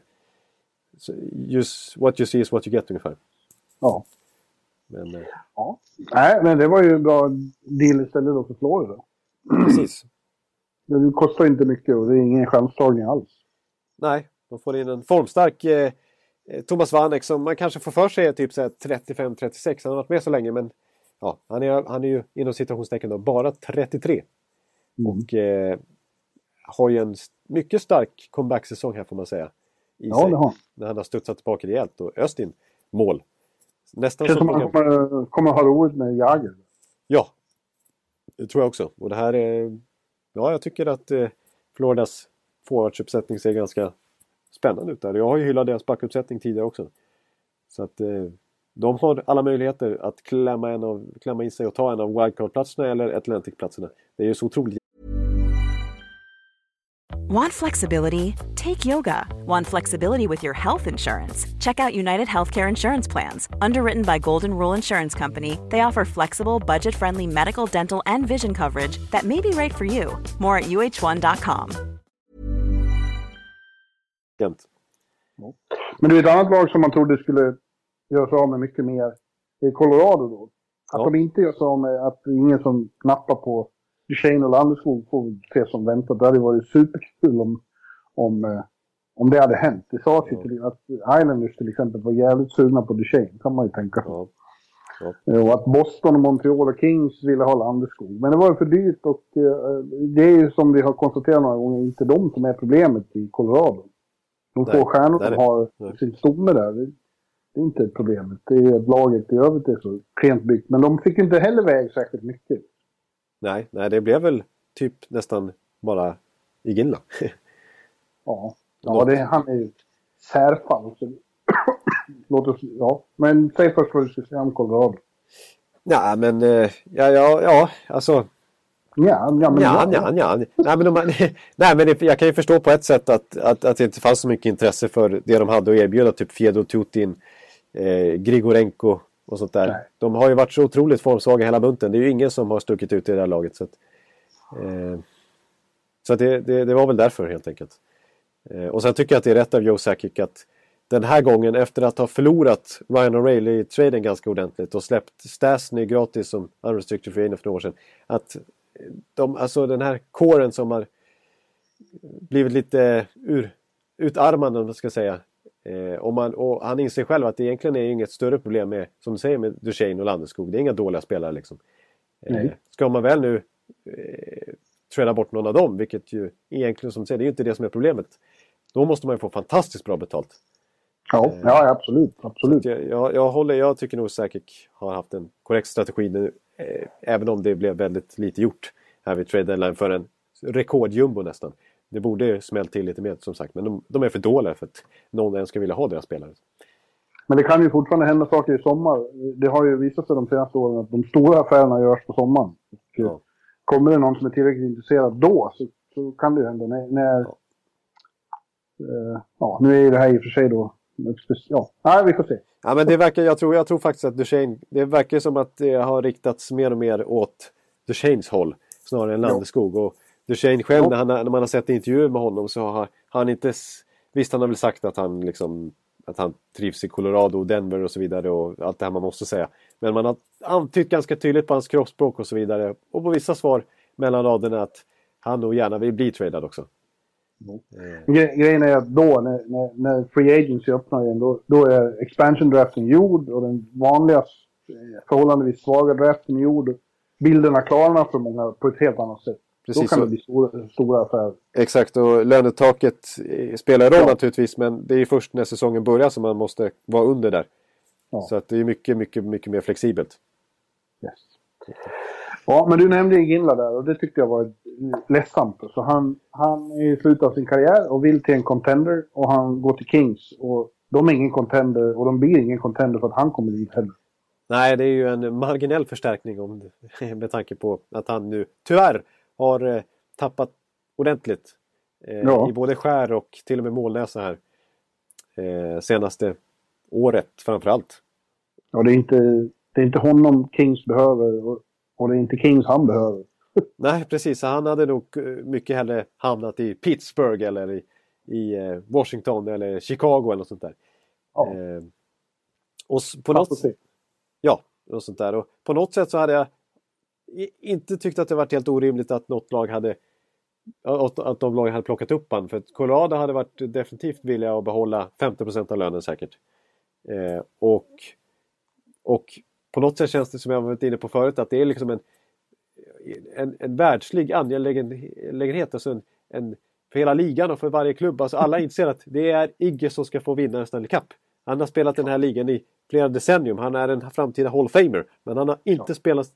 Just what you see is what you get ungefär. Ja. Men eh, ja. Nej, men det var ju en bra deal istället då för Florida. precis. (clears throat) Det kostar inte mycket och det är ingen chanstagning alls. Nej, de får in en formstark eh, eh, Thomas Vanek som man kanske får för sig är typ så här 35-36. Han har varit med så länge men ja, han, är, han är ju inom citationstecken då bara 33. Mm. Och eh, har ju en mycket stark comeback-säsong här får man säga. I Ja, sig, det har. När han har studsat tillbaka rejält och öst in mål. Nästan Känns som som att han kommer, kommer ha roligt med Jagr. Ja, det tror jag också. Och det här är... Ja, jag tycker att eh, Floridas forwardsuppsättning ser ganska spännande ut där. Jag har ju hyllat deras backuppsättning tidigare också. Så att eh, de har alla möjligheter att klämma, en av, klämma in sig och ta en av wildcard-platserna eller Atlantic-platserna. Det är ju så otroligt Want flexibility? Take yoga. Want flexibility with your health insurance? Check out United Healthcare Insurance Plans. Underwritten by Golden Rule Insurance Company, they offer flexible, budget friendly medical, dental, and vision coverage that may be right for you. More at uh1.com. jämnt. Men det är ett annat lag som man trodde skulle göra sig av med mycket mer. Är Colorado då. Att Ja. de inte gör sig av med att ingen som knappar på Duchene och Landeskog får vi se som väntat. Det hade varit superkul om, om, eh, om det hade hänt. Det sades ju till att Islanders till exempel var jävligt sugna på Duchene, kan man ju tänka sig. Ja. Eh, Och att Boston och Montreal och Kings ville ha Landeskog. Men det var ju för dyrt och eh, det är ju som vi har konstaterat några gånger inte de som är problemet i Colorado. De två stjärnor nej. har sin stomme där, det, är inte problemet. Det är att laget i övrigt är så klent byggt. Men de fick inte heller väg särskilt mycket. Nej, nej, det blev väl typ nästan bara Iginla. (laughs) Ja, ja det, han är ju särfall. Så... (clears throat) Låt oss, ja. Men säg först vad du ska säga om Colorado. Nej, men eh, ja, ja, ja, alltså Ja, ja, men Ja, ja, ja. Nej, men, de, (laughs) nej, men jag kan ju förstå på ett sätt att, att, att det inte fanns så mycket intresse för det de hade att erbjuda. Typ Fedor Tutin, eh, Grigorenko och sånt där. Nej. De har ju varit så otroligt formsvaga hela bunten. Det är ju ingen som har stuckit ut i det här laget. Så, att, eh, så det, det, det var väl därför helt enkelt. Eh, och sen tycker jag att det är rätt av Joe Sakic att den här gången efter att ha förlorat Ryan O'Reilly-traden ganska ordentligt och släppt Stasny gratis som unrestricted free för några år sedan. Att de, alltså den här kåren som har blivit lite ur, utarmad om man ska säga. Eh, och, man, och han inser själv att det egentligen är inget större problem med, som du säger, med Duchene och Landeskog. Det är inga dåliga spelare liksom. Eh, ska man väl nu eh, träda bort någon av dem, vilket ju egentligen som du säger, det är ju inte det som är problemet. Då måste man ju få fantastiskt bra betalt. Ja, Eh, ja absolut. absolut. Jag, jag, jag, håller, jag tycker nog säkert har haft en korrekt strategi nu, eh, även om det blev väldigt lite gjort här vid trade deadline för en rekordjumbo nästan. Det borde smält till lite mer som sagt, men de, de är för dåliga för att någon ens ska vilja ha deras spelare. Men det kan ju fortfarande hända saker i sommar. Det har ju visat sig de senaste åren att de stora affärerna görs på sommaren. Ja. eh, Kommer det någon som är tillräckligt intresserad då så, så kan det ju hända. När, när, eh, ja, nu är ju det här i och för sig då... Ja, Nej, vi får se. Ja, men det verkar, jag, tror, jag tror faktiskt att Duchene, det verkar som att det har riktats mer och mer åt Duchenes håll snarare än Landeskog. Och Duchene själv, Ja. när, han, när man har sett intervjuer med honom så har han inte... Visst, han har väl sagt att han liksom att han trivs i Colorado och Denver och så vidare och allt det här man måste säga. Men man har antytt ganska tydligt på hans kroppsspråk och så vidare. Och på vissa svar mellan raderna att han nog gärna vill bli tradad också. Eh, Gre grejen är att då när, när, när Free Agency öppnar igen då, då är expansion draften gjord och den vanliga eh, förhållandevis svaga draften gjord. Bilderna klarnar för många på ett helt annat sätt. Precis då kan det bli stora, stora affärer. Exakt, och lönetaket spelar roll Ja. naturligtvis men det är först när säsongen börjar som man måste vara under där. Ja. Så att det är mycket, mycket, mycket mer flexibelt. Yes. Ja, men du nämnde Ginla där och det tyckte jag var ledsamt. Så han, han är i slutet av sin karriär och vill till en contender och han går till Kings. Och de är ingen contender och de blir ingen contender för att han kommer dit heller. Nej, det är ju en marginell förstärkning om, (laughs) med tanke på att han nu tyvärr har eh, tappat ordentligt. Eh, Ja. I både skär och till och med målnäsa här. Eh, senaste året framförallt. Och det är inte, det är inte honom Kings behöver och, och det är inte Kings han behöver. (laughs) Nej, precis. Han hade nog mycket hellre hamnat i Pittsburgh eller i, i Washington eller Chicago eller något sånt där. Ja. Eh, och på Fast något. Ja, och sånt där. Och på något sätt så hade jag inte tyckt att det varit helt orimligt att något lag hade att, de lagen hade plockat upp han. För att Colorado hade varit definitivt villiga att behålla 50% av lönen säkert. Eh, och, och på något sätt känns det som jag varit inne på förut att det är liksom en, en, en världslig angelägenhet. Alltså en, en, för hela ligan och för varje klubb. Alltså alla inser att det är Igge som ska få vinna en Stanley Cup. Han har spelat den här ligan i flera decennium. Han är en framtida Hall of Famer. Men han har inte spelat...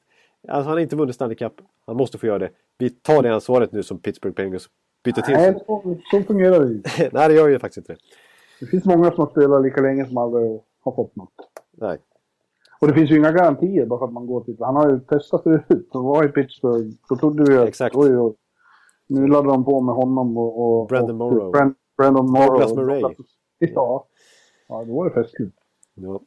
Alltså han har inte vunnit Stanley Cup. Han måste få göra det. Vi tar det ansvaret nu som Pittsburgh Penguins byter till Nej, sig. så, så fungerar det ju. (laughs) Nej, det gör ju faktiskt inte det. Det finns många som har spelat lika länge som aldrig har fått något. Nej. Och det finns ju inga garantier bara för att man går till... Han har ju testat förut och var i Pittsburgh. Då trodde vi att... Exakt. Oj, oj. Nu laddar de på med honom och... och Brandon Morrow. Brand, Brandon Morrow. Douglas Murray. Ja. Ja, då var det festligt. Ja.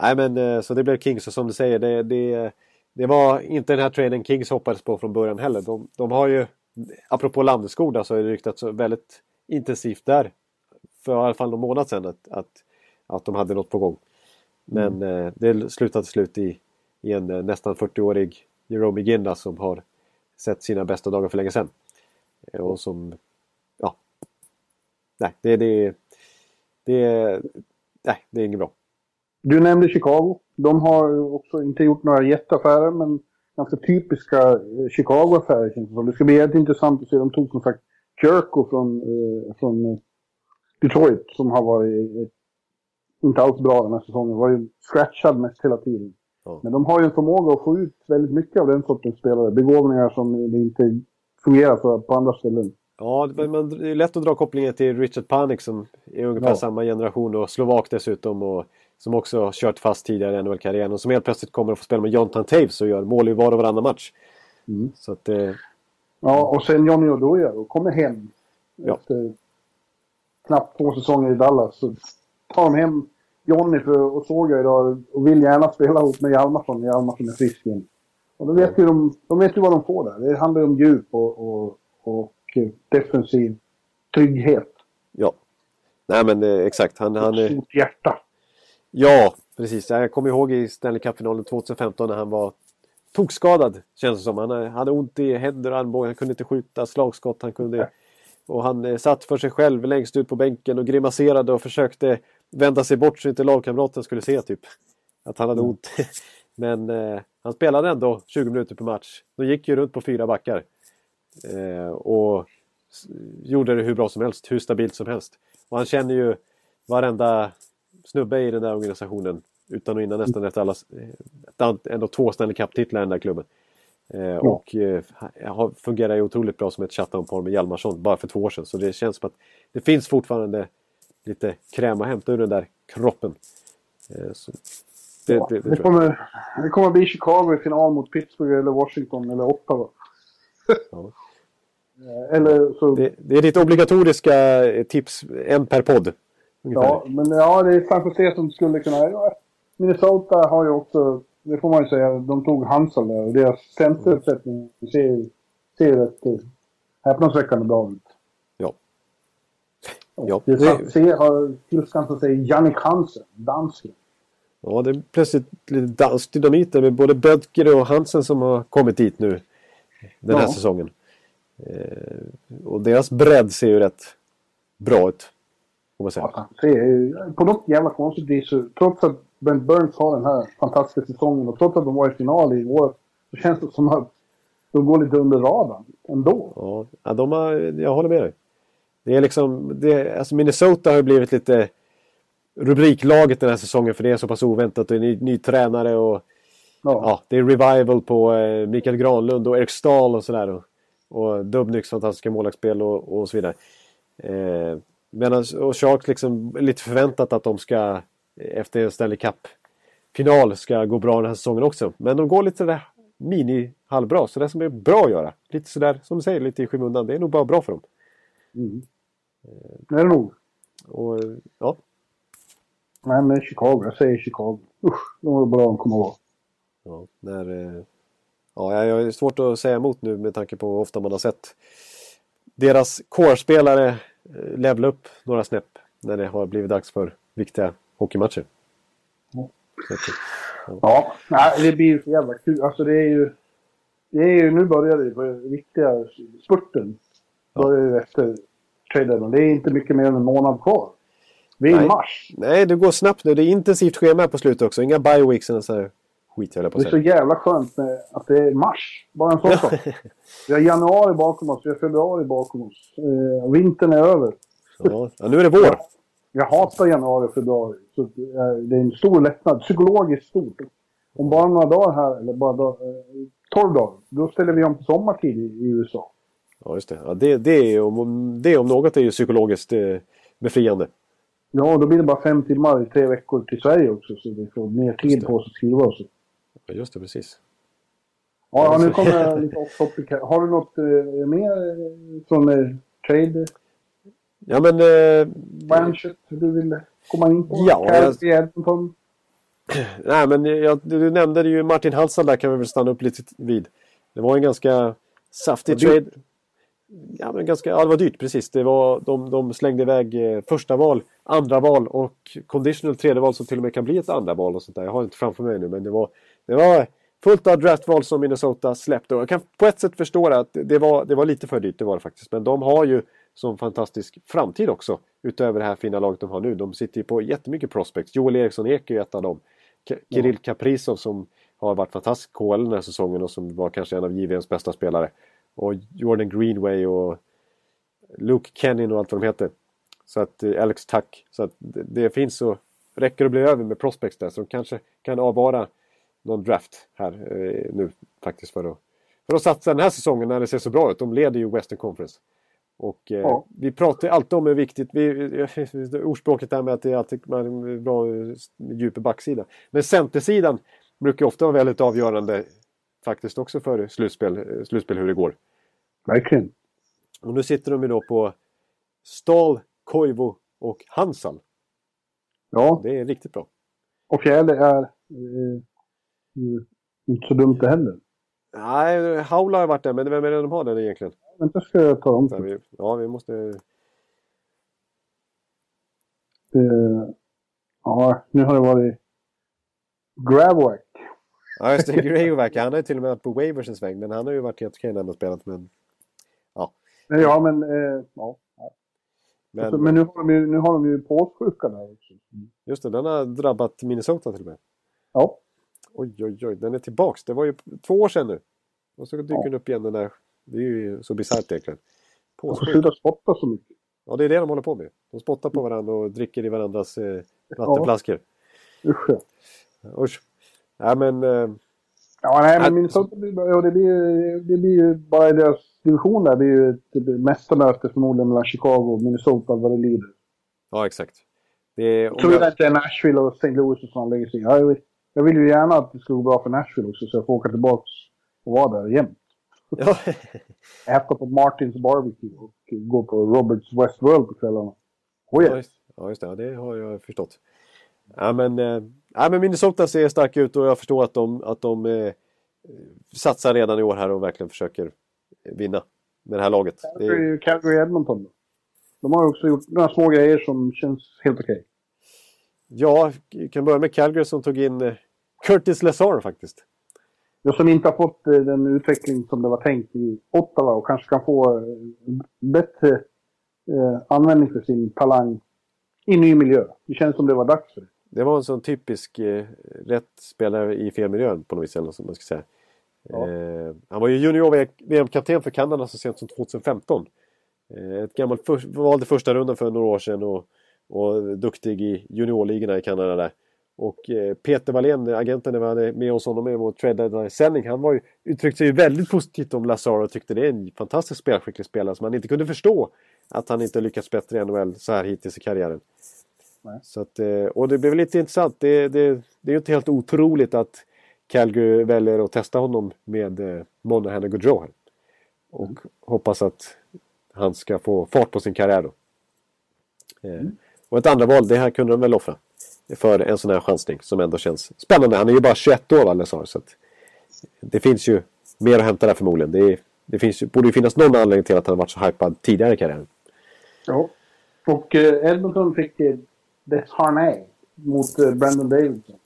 Nej men eh, så det blev Kings och som du säger det, det, det var inte den här traden Kings hoppades på från början heller. De, de har ju, apropå Landeskog så har det ryktats väldigt intensivt där. För i alla fall någon månad sedan att, att, att de hade något på gång. Men eh, det slutade till slut i, i en eh, nästan 40-årig Jerome Ginda som har sett sina bästa dagar för länge sedan. Eh, Och som, ja. Nej, det, det, det, nej, det är inget bra. Du nämnde Chicago. De har också inte gjort några jätteaffärer, men ganska typiska eh, Chicago-affärer känns det som. Det ska bli jävligt intressant att se. De tog som sagt Jerko från, eh, från eh, Detroit som har varit eh, inte alls bra den här säsongen. Var ju scratchad mest hela tiden. Ja. Men de har ju en förmåga att få ut väldigt mycket av den sortens spelare. Begåvningar som det inte fungerar för på andra ställen. Ja, det, men det är lätt att dra kopplingen till Richard Panik som är ungefär Ja. samma generation och slovak dessutom. Och som också har kört fast tidigare i NHL-karriären och som helt plötsligt kommer att få spela med Jonathan Taves och gör mål i var och varannan match. Mm. Så att det... Ja, och sen Johnny Oduya då kommer hem Ja. efter knappt två säsonger i Dallas. Så tar de hem Johnny för, och såg jag idag och vill gärna spela ihop med Hjalmarsson. Hjalmarsson är frisk igen. Och då vet ju de, de vet ju vad de får där. Det handlar ju om djup och, och, och eh, defensiv trygghet. Ja. Nej men eh, exakt. Han, han, och är- stort hjärta. Ja, precis. Jag kommer ihåg i Stanley Cup-finalen 2015 när han var tokskadad. Känns det som. Han eh, hade ont i händer och armbågar. Han kunde inte skjuta slagskott. Han kunde... Och han eh, satt för sig själv längst ut på bänken och grimaserade och försökte vända sig bort så inte lagkamraten skulle se typ. Att han hade Mm. ont. (laughs) Men eh, han spelade ändå 20 minuter per match. De gick ju runt på fyra backar. Eh, och gjorde det hur bra som helst, hur stabilt som helst. Och han känner ju varenda snubbe i den där organisationen utan att innan nästan efter alla, ändå två Stanley Cup-titlar i den där klubben. Eh, ja. Och eh, fungerar ju otroligt bra som ett shutdown-par med Hjalmarsson bara för två år sedan. Så det känns som att det finns fortfarande lite kräm att hämta ur den där kroppen. Eh, så det, ja, det, det, det, kommer, det kommer bli Chicago i final mot Pittsburgh eller Washington eller Ottawa. Ja. (laughs) Eh, eller så... det, det är ditt obligatoriska tips, en per podd. Ungefär. Ja, men ja, det är San Jose som skulle kunna... Ja, Minnesota har ju också, det får man ju säga, de tog Hansel där och deras centeruppsättning ser, ser rätt eh, häpnadsväckande bra ut. Ja. ja. Det det... har tillskansat sig Jannik Hansen, dansken. Ja, det är plötsligt lite dansk dynamit med både Bödker och Hansen som har kommit dit nu den här ja. säsongen. Eh, och deras bredd ser ju rätt bra ut. Får. Ja, på något jävla konstigt vis, trots att Brent Burns har den här fantastiska säsongen och trots att de var i final i år så känns det som att de går lite under radarn ändå. Ja, de har, jag håller med dig. Det är liksom, det, alltså Minnesota har ju blivit lite rubriklaget den här säsongen för det är så pass oväntat och en ny, ny tränare och ja. ja. det är revival på eh, Mikael Granlund och Erik Stahl och sådär. Och, och Dubnyks fantastiska målvaktsspel och, och så vidare. Eh, medan, och Sharks liksom lite förväntat att de ska efter Stanley Cup-final ska gå bra den här säsongen också. Men de går lite sådär mini-halvbra. Så det som är bra att göra. Lite sådär, som du säger, lite i skymundan. Det är nog bara bra för dem. Mm. Det är det nog. Och, ja. Nej, men Chicago. Jag säger Chicago. Usch, de var bra de kommer vara. Ja, när, eh, ja, jag har svårt att säga emot nu med tanke på hur ofta man har sett deras core-spelare eh, levla upp några snäpp när det har blivit dags för viktiga hockeymatcher. Ja. ja, nej, det blir ju så jävla kul. Alltså det är ju... Det är ju nu börjar det på riktiga spurten. Börjar ju efter traden. Det är inte mycket mer än en månad kvar. Vi är i mars. Nej, det går snabbt nu. Det är intensivt schema på slutet också. Inga bioweeks eller så här skit jag på Det är så jävla skönt med att det är mars. Bara en sån sak. (laughs) vi har januari bakom oss, vi har februari bakom oss. Eh, vintern är över. Ja, nu är det vår. Jag hatar januari och februari. Så det är en stor lättnad. Psykologiskt stort. Om bara några dagar här, eller bara dag, 12 dagar, då ställer vi om till sommartid i, i USA. Ja, just det. Ja, det, det, är om, det om något är ju psykologiskt eh, befriande. Ja, då blir det bara fem timmar i tre veckor till Sverige också, så vi får mer tid på oss att skriva och så. Ja, just det, precis. Ja, ja nu kommer jag (laughs) lite off topic här. Har du något eh, mer eh, från eh, trade? Ja men... Eh, Branchet du vill komma in på? Ja, jag... (clears throat) Nej men jag, du nämnde ju Martin Halsall där kan vi väl stanna upp lite vid. Det var en ganska saftig trade. Ja, men ganska, ja, det var dyrt precis. Det var, de, de slängde iväg eh, första val, andra val och conditional tredje val som till och med kan bli ett andra val och sånt där. Jag har inte framför mig nu men det var, det var fullt av draftval som Minnesota släppte. Och jag kan på ett sätt förstå det att det var, det var lite för dyrt, det var det faktiskt. Men de har ju som fantastisk framtid också. Utöver det här fina laget de har nu. De sitter ju på jättemycket prospects. Joel Eriksson Ek är ju ett av dem. Kirill ja. Kaprizov som har varit fantastisk KL den här säsongen och som var kanske en av JVMs bästa spelare. Och Jordan Greenway och Luke Kennin och allt vad de heter. Så att eh, Alex Tuck. Så att det, det finns så räcker att bli över med prospects där så de kanske kan avvara någon draft här eh, nu faktiskt för att, för att satsa den här säsongen när det ser så bra ut. De leder ju Western Conference. Och eh, ja. vi pratar alltid om hur viktigt, vi, (laughs) ordspråket där med att det är alltid man bra djup backsida. Men centersidan brukar ofta vara väldigt avgörande faktiskt också för slutspel, slutspel hur det går. Verkligen. Och nu sitter de ju då på Stahl, Koivu och Hansal. Ja. Det är riktigt bra. Och fjärde är eh, inte så dumt det heller. Nej, Haula har varit där, men vem är det de har där egentligen? Vänta ska jag ta om. Vi, ja, vi måste... Det, ja, nu har det varit Gravwack. Ja, just det. Gravwack. Han har ju till och med varit på Waversens väg, men han har ju varit helt okej när han har spelat. Men... Ja. Ja, men... Eh, ja. Men, alltså, men nu, har de ju, nu har de ju påssjuka där också. Just det, den har drabbat Minnesota till och med. Ja. Oj, oj, oj, den är tillbaks. Det var ju två år sedan nu. Och så dyker ja. den upp igen den där Det är ju så bisarrt egentligen. De får sluta spotta så mycket. Ja, det är det de håller på med. De spottar på varandra och dricker i varandras eh, vattenflaskor. Usch ja. Usch. Ja, men... Eh, Ja, nej, men Att- Minnesota ja, det, blir, det blir ju bara i deras division där. Det är ju ett mästarmöte förmodligen mellan Chicago och Minnesota vad det lider. ja, exakt. Det är, om Såvida jag, inte är Nashville och St. Louis sådana lägger sig. Ja, jag, vill, ju gärna att det ska gå bra för Nashville också så jag får åka tillbaka och vara där jämt. ja, (laughs) Äta på Martins Barbecue och gå på Roberts Westworld på kvällarna. Oh, ja, yeah. just, ja, just det. Ja, det har jag förstått. Ja, men, eh, ja, men Minnesota ser starka ut och jag förstår att de, att de eh, satsar redan i år här och verkligen försöker vinna med det här laget. Det är, Calgary, Calgary Edmonton då. De har också gjort några små grejer som känns helt okej. ja, vi kan börja med Calgary som tog in eh, Curtis Lazar faktiskt. Jag som inte har fått eh, den utveckling som det var tänkt i Ottawa och kanske kan få eh, bättre eh, användning för sin talang i ny miljö. Det känns som det var dags för det. Det var en sån typisk eh, rätt spelare i fel miljö på något vis. Eller som man ska säga. Ja. Eh, han var ju junior-VM-kapten för Kanada så sent som 2015. Eh, ett gammalt för, valde första rundan för några år sedan och, och duktig i juniorligorna i Kanada där. Och eh, Peter Wallén, agenten när vi hade med oss honom i vår trade-sändning, han var ju, uttryckte sig ju väldigt positivt om Lazaro och tyckte det är en fantastiskt spelskicklig spelare som man inte kunde förstå att han inte lyckats bättre i NHL så här hittills i karriären. Nej. Så att, eh, och det blev lite intressant. Det, det, det är ju inte helt otroligt att Calgary väljer att testa honom med eh, Monahan och Gaudreau här. Och hoppas att han ska få fart på sin karriär då. Eh, Och ett andra val, det här kunde de väl offra. För en sån här chansning som ändå känns spännande. Han är ju bara 21 år va, Lazar, så att Det finns ju mer att hämta där förmodligen. Det, är, det finns, borde ju finnas någon anledning till att han varit så hypad tidigare i karriären. Ja. Och eh, Edmonton fick Desharnais mot eh, Brandon Davidson.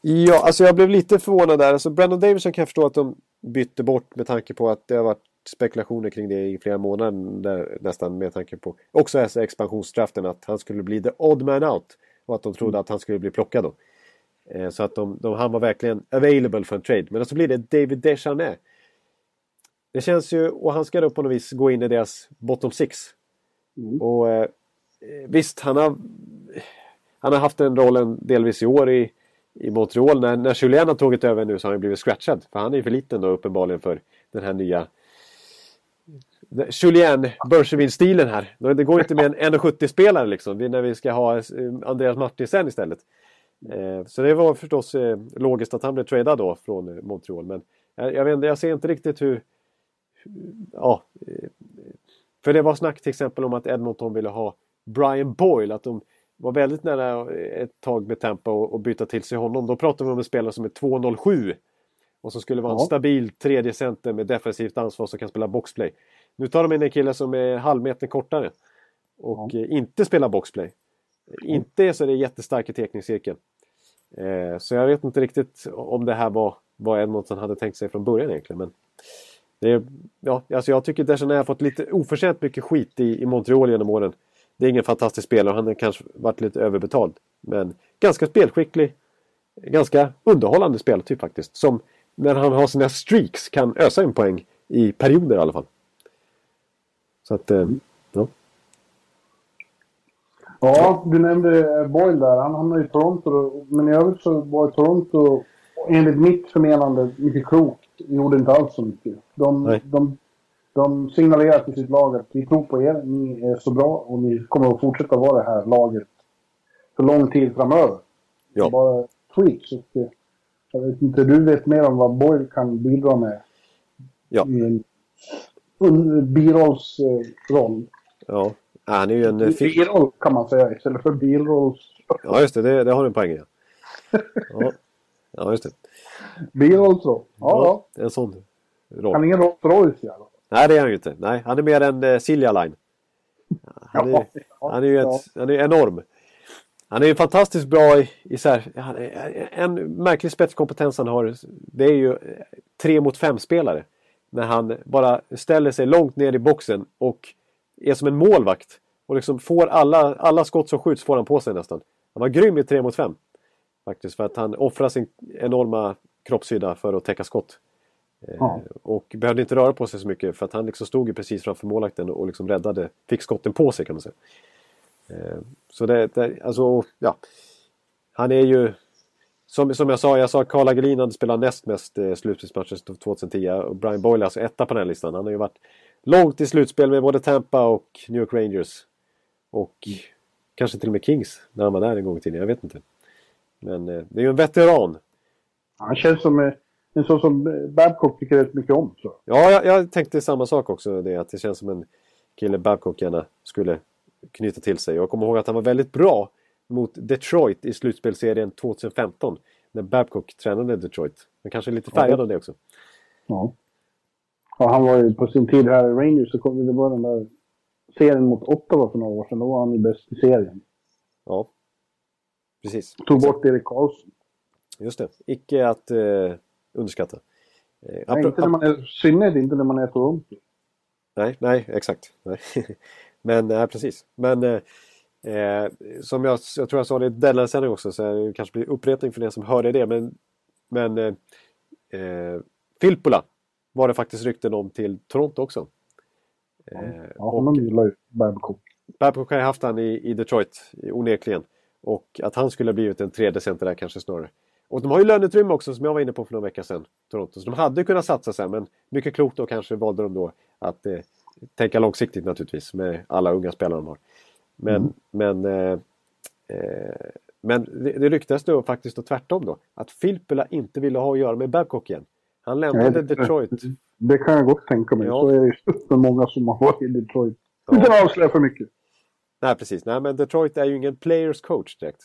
Ja, alltså jag blev lite förvånad där. Alltså Brandon Davidson kan jag förstå att de bytte bort med tanke på att det har varit spekulationer kring det i flera månader där, nästan med tanke på också expansionsdraften att han skulle bli the odd man out och att de trodde att han skulle bli plockad då. Eh, så att de, de, han var verkligen available för en trade. Men så blir det David Descharnais. Det känns ju, och han ska då på något vis gå in i deras bottom six. Och eh, visst, han har, han har haft den rollen delvis i år i, i Montreal. När, när Julien har tagit över nu så har han blivit scratchad. För han är ju för liten då uppenbarligen för den här nya Julien Bergevin-stilen här. Det går inte med en 1,70-spelare liksom. Det är när vi ska ha eh, Andreas Martinsen istället. Eh, Så det var förstås eh, logiskt att han blev tradad då från Montreal. Men jag, vet, jag ser inte riktigt hur... Ja, för det var snack till exempel om att Edmonton ville ha Brian Boyle. Att de var väldigt nära ett tag med Tampa och, byta till sig honom. Då pratar vi om en spelare som är 2,07. Och som skulle vara en Ja. stabil tredje center med defensivt ansvar som kan spela boxplay. Nu tar de in en kille som är halvmeter kortare. Och eh, inte spelar boxplay. Inte är så det är jättestark i tekningscirkeln. Eh, så jag vet inte riktigt om det här var vad Edmonton hade tänkt sig från början egentligen. Men det är, ja, alltså jag tycker Deschanel har fått lite oförtjänt mycket skit i, i Montreal genom åren. Det är ingen fantastisk spelare och han har kanske varit lite överbetald. Men ganska spelskicklig. Ganska underhållande speltyp faktiskt. Som när han har sina streaks kan ösa en poäng i perioder i alla fall. Så att, eh, ja. Ja, du nämnde eh, Boyle där. Han hamnade i Toronto. Men i övrigt så var Toronto, enligt mitt förmenande, mycket klokt. Gjorde inte alls så mycket. De, Nej. de, de signalerar till sitt lag att vi tror på er. Ni är så bra och ni kommer att fortsätta vara det här laget för lång tid framöver. Ja. Bara tweaks. Eh, jag vet inte, du vet mer om vad Boyle kan bidra med Ja. i en un- birollsroll. ja. Ja, Han är ju en eh, fin... Biroll kan man säga istället för bilrolls... Ja just det, det, det har du en poäng. Ja. (laughs) Ja. ja, just det. Birollsroll. Ja, ja. En sån Han roll. är ingen Rolls Royce i alla fall. Nej, det är han ju inte. Nej, han är mer en eh, Silja Line. Han är, Ja, han är ju ett, han är enorm. Han är ju fantastiskt bra i, i så här, han är- en märklig spetskompetens han har. Det är ju eh, tre mot fem spelare. När han bara ställer sig långt ner i boxen och är som en målvakt. Och liksom får alla, alla skott som skjuts får han på sig nästan. Han var grym i tre mot fem. Faktiskt för att han offrar sin enorma kroppshydda för att täcka skott. Eh, Ja. Och behövde inte röra på sig så mycket för att han liksom stod ju precis framför målvakten och liksom räddade, fick skotten på sig kan man säga. Eh, Så det, det alltså, ja. Han är ju som, som jag sa, jag sa att Karl Lagerlin hade spelat näst mest eh, slutspelsmatcher 2010 och Brian Boyle är alltså etta på den här listan. Han har ju varit långt i slutspel med både Tampa och New York Rangers. Och kanske till och med Kings när han var där en gång i tiden, jag vet inte. Men eh, det är ju en veteran. Han känns som eh, en sån som Babcock tycker rätt mycket om. Så. Ja, jag, jag tänkte samma sak också. Det, att det känns som en kille Babcock gärna skulle knyta till sig. Jag kommer ihåg att han var väldigt bra mot Detroit i slutspelserien 2015. När Babcock tränade Detroit. Men kanske lite färgad av det också. Ja. ja. Han var ju på sin tid här i Rangers så kom det var den där serien mot Ottawa för några år sedan. Då var han ju bäst i serien. Ja. Precis. Tog bort Erik Karlsson. Just det. Icke att eh, underskatta. Eh, Nej, inte när man är, synnerhet inte när man är Toronto. Nej, nej, exakt. Nej. (laughs) Men, nej, precis. Men eh, eh, som jag, jag tror jag sa det i deadline också, så det kanske blir upprepning för den som hörde det. Men, men eh, eh, Filppula var det faktiskt rykten om till Toronto också. Eh, Ja, honom gillar ju Babcock. Babcock har ju haft han i, i Detroit, onekligen. Och att han skulle ha blivit en tredje center där kanske snarare. Och de har ju löneutrymme också som jag var inne på för några veckor sedan. Toronto. Så de hade kunnat satsa sen men mycket klokt då kanske valde de då att eh, tänka långsiktigt naturligtvis med alla unga spelare de har. Men, men, eh, eh, men det, det ryktas då faktiskt då tvärtom då. Att Filppula inte ville ha att göra med Babcock igen. Han lämnade Nej, det- Detroit. Det kan jag gott tänka mig. Ja. Så är det ju många som har varit i Detroit. Ja. Utan att avslöja för mycket. Nej precis, nej men Detroit är ju ingen players coach direkt.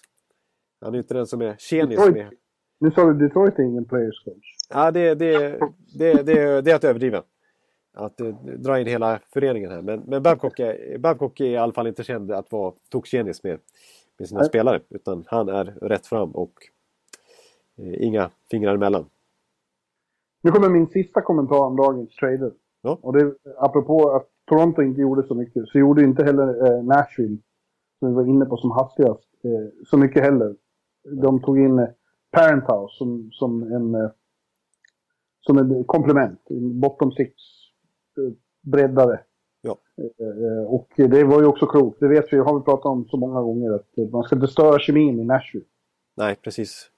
Han är inte den som är tjenis med Nu sa du Detroit är ingen players coach. Ja, det, det, det, det, det är att överdriva. Att eh, dra in hela föreningen här. Men, men Babcock, är, Babcock är i alla fall inte känd att vara toktjenis med, med sina Nej. spelare. Utan han är rätt fram och eh, inga fingrar emellan. Nu kommer min sista kommentar om dagens trader. Ja. Och det är apropå att Toronto inte gjorde så mycket, så gjorde inte heller eh, Nashville, som vi var inne på som hastigast, eh, så mycket heller. De tog in eh, Parenthouse som, som en eh, som en komplement, en bottom six breddare. Ja. Eh, och det var ju också klokt, det vet vi, har vi pratat om så många gånger, att eh, man ska inte störa kemin i Nashville. Nej, precis.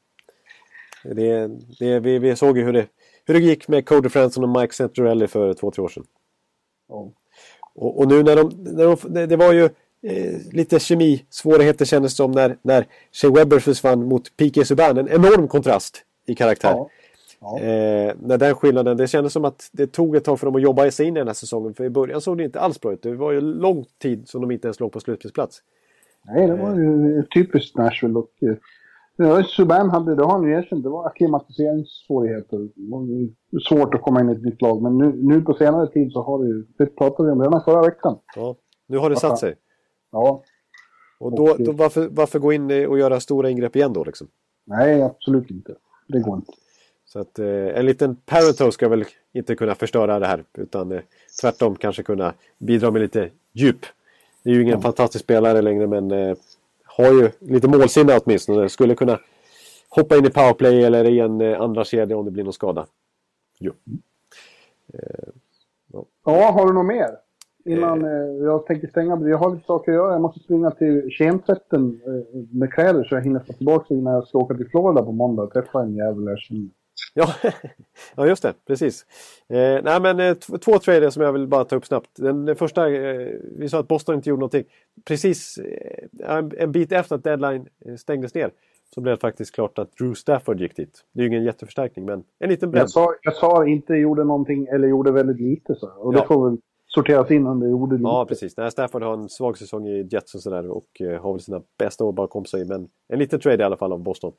Det, det, vi, vi såg ju hur det, hur det gick med Cody Franson och Mike Santorelli för två, tre år sedan. Ja. Och, och nu när de, när de det, det var ju eh, lite kemisvårigheter kändes det som när, när Shea Webber försvann mot P.K. Subban. En enorm kontrast i karaktär. Ja. Ja. Eh, när den skillnaden, det kändes som att det tog ett tag för dem att jobba sig in i den här säsongen. För i början såg det inte alls bra ut. Det var ju lång tid som de inte ens låg på slutspelsplats. Nej, det var ju typiskt Nashville. Och, eh, ja, Subban hade, det har han ju erkänt, det var acklimatiseringssvårigheter. Det var ju svårt att komma in i ett nytt lag. Men nu, nu på senare tid så har det ju, det pratade vi om redan förra veckan. Ja, nu har det satt sig. Ja, Och då, då varför, varför gå in och göra stora ingrepp igen då liksom? nej absolut inte. Det går inte. Så att eh, en liten Parento ska väl inte kunna förstöra det här. Utan eh, tvärtom kanske kunna bidra med lite djup. Det är ju ingen Ja. fantastisk spelare längre men eh, har ju lite målsinne åtminstone. Skulle kunna hoppa in i powerplay eller i en andra kedja om det blir någon skada. Jo. Ja, har du något mer? Innan eh, jag tänker stänga. Jag har lite saker att göra. Jag måste springa till kemtvätten eh, med kläder så jag hinner få tillbaka innan jag ska åka till Florida på måndag och träffa en jävel känner. Ja, (laughs) ja just det, precis. Eh, nej men eh, två trader som jag vill bara ta upp snabbt. Den, den första, eh, vi sa att Boston inte gjorde någonting. Precis eh, en, en bit efter att deadline eh, stängdes ner så blev det faktiskt klart att Drew Stafford gick dit. Det är ju ingen jätteförstärkning men en liten bredd. Jag sa, jag sa inte gjorde någonting eller gjorde väldigt lite så. Och Ja. det får väl sorteras in under gjorde lite. Ja precis. Nej, Stafford har en svag säsong i Jets och sådär och eh, har väl sina bästa år bakom sig. Men en liten trade i alla fall av Boston.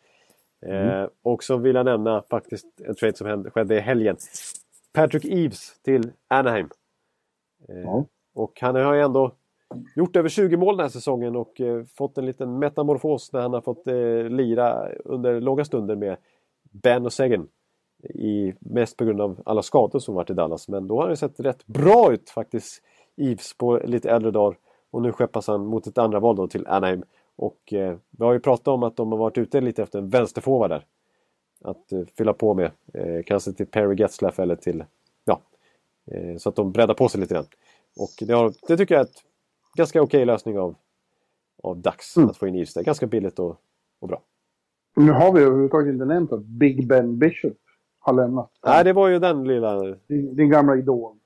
Eh, och så vill jag nämna faktiskt en trade som hände, skedde i helgen. Patrick Eves till Anaheim. Eh, Ja. Och han har ju ändå gjort över 20 mål den här säsongen och eh, fått en liten metamorfos när han har fått eh, lira under långa stunder med Ben och Sagan. I, mest på grund av alla skador som varit i Dallas. Men då har han ju sett rätt bra ut faktiskt. Eves på lite äldre dagar. Och nu skeppas han mot ett andra val då till Anaheim. Och eh, vi har ju pratat om att de har varit ute lite efter en vänsterforward där. att uh, fylla på med. Uh, kanske till Perry Getzlaff eller till... Ja, uh, så att de breddar på sig lite grann. Och det, har, det tycker jag är ett ganska okej okay lösning av, av Dax mm. att få in Ilstedt. Ganska billigt och, och bra. Nu har vi överhuvudtaget inte nämnt att Big Ben Bishop har lämnat. Nej, det var ju den lilla... Din, din gamla idol.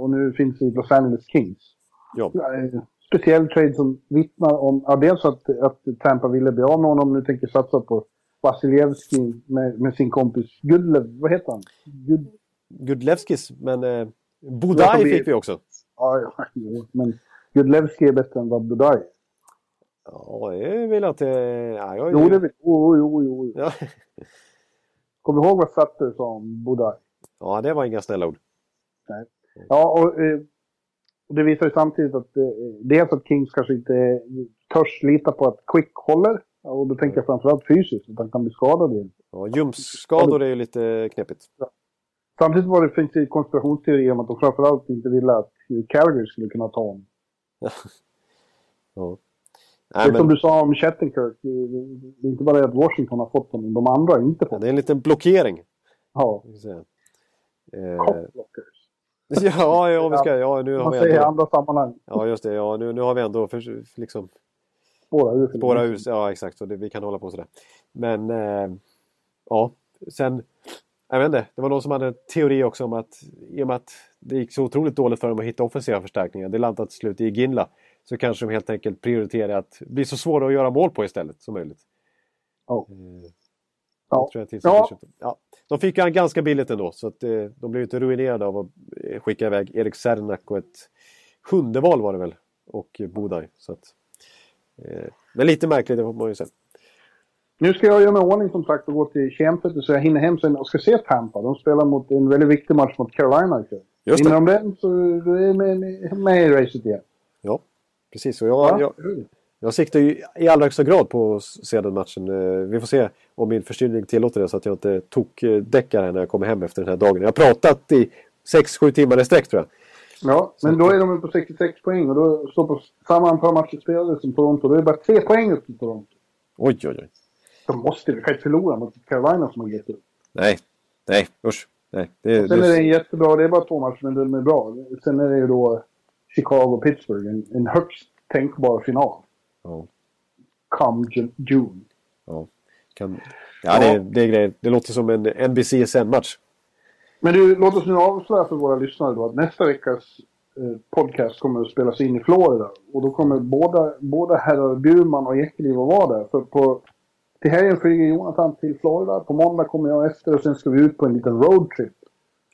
Och nu finns i Los Angeles Kings. Ja speciell trade som vittnar om ja, dels att, att Tampa ville bli av med honom. Nu tänker satsa på Vasiljevski med, med, sin kompis Gudlev. Vad heter han? Gud... Gudlevskis, men eh, Budaj fick vi också. Ja, ja, men Gudlevski är bättre än vad Budaj är. Ja, det vill jag inte... Ja, jag, jo, det vill Jo, jo, jo. Ja. (laughs) Du ihåg vad Sutter sa om Budaj? Ja, det var inga snälla ord. Nej. Ja, och eh, och det visar ju samtidigt att eh, dels att Kings kanske inte törs lita på att Quick håller. Och då tänker jag framförallt fysiskt, att han kan bli skadad igen. Ja, ljumskskador är ju lite knepigt. Ja. Samtidigt var det finns det konspirationsteorier om att de framförallt inte ville att Calgary skulle kunna ta honom. ja. Nej, det men... som du sa om Chattenkirk, det är inte bara det att Washington har fått honom, de andra har inte fått honom. Ja, det är en liten blockering. Ja. Eh... (laughs) Ja, ja, vi ska, ja nu har Man vi ändå... i andra sammanhang. Ja, just det. Ja, nu, nu har vi ändå för, liksom... Spåra ur. Spåra ur, ja exakt. Och det, vi kan hålla på sådär. Men, eh, ja. Sen, jag vet inte. Det var någon som hade en teori också om att i och med att det gick så otroligt dåligt för dem att hitta offensiva förstärkningar. Det landade till slut i Ginla. Så kanske de helt enkelt prioriterar att bli så svåra att göra mål på istället som möjligt. Oh. Ja. Tror jag ja. De fick han ganska billigt ändå så att, eh, de blev inte ruinerade av att eh, skicka iväg Erik Sernak och ett sjunde val var det väl. Och Bodaj. Så att, eh, men lite märkligt, det får man ju säga. Nu ska jag göra mig ordning som sagt och gå till Kempetet så jag hinner hem sen och ska se Tampa. De spelar mot en väldigt viktig match mot Carolina ikväll. Hinner de den så är med, med, med i racet igen. Ja, precis. Och jag, ja. jag, jag siktar ju i allra högsta grad på att se den matchen. Eh, vi får se om min förstyrning tillåter det så att jag inte tokdäckar här när jag kommer hem efter den här dagen. Jag har pratat i 6-7 timmar i sträck tror jag. Ja, men då är de på 66 poäng och då står på samma antal matcher spelade som Toronto. Då är det bara tre poäng upp till Toronto. Oj, oj, oj. De måste ju, inte förlora mot Carolina som har gett upp. Nej, nej, usch. Nej, det, och sen är det jättebra, det är bara två matcher men de är bra. Sen är det ju då Chicago-Pittsburgh, en, en högst tänkbar final. Ja. Come June. Ja, kan... ja, Det, det, är grejer. Det låter som en NBCSN-match. Men du, låt oss nu avslöja för våra lyssnare då att nästa veckas eh, podcast kommer att spelas in i Florida. Och då kommer båda, båda herrar Bjurman och Ekeliv att vara där. För på, till helgen flyger Jonathan till Florida. På måndag kommer jag efter och sen ska vi ut på en liten roadtrip.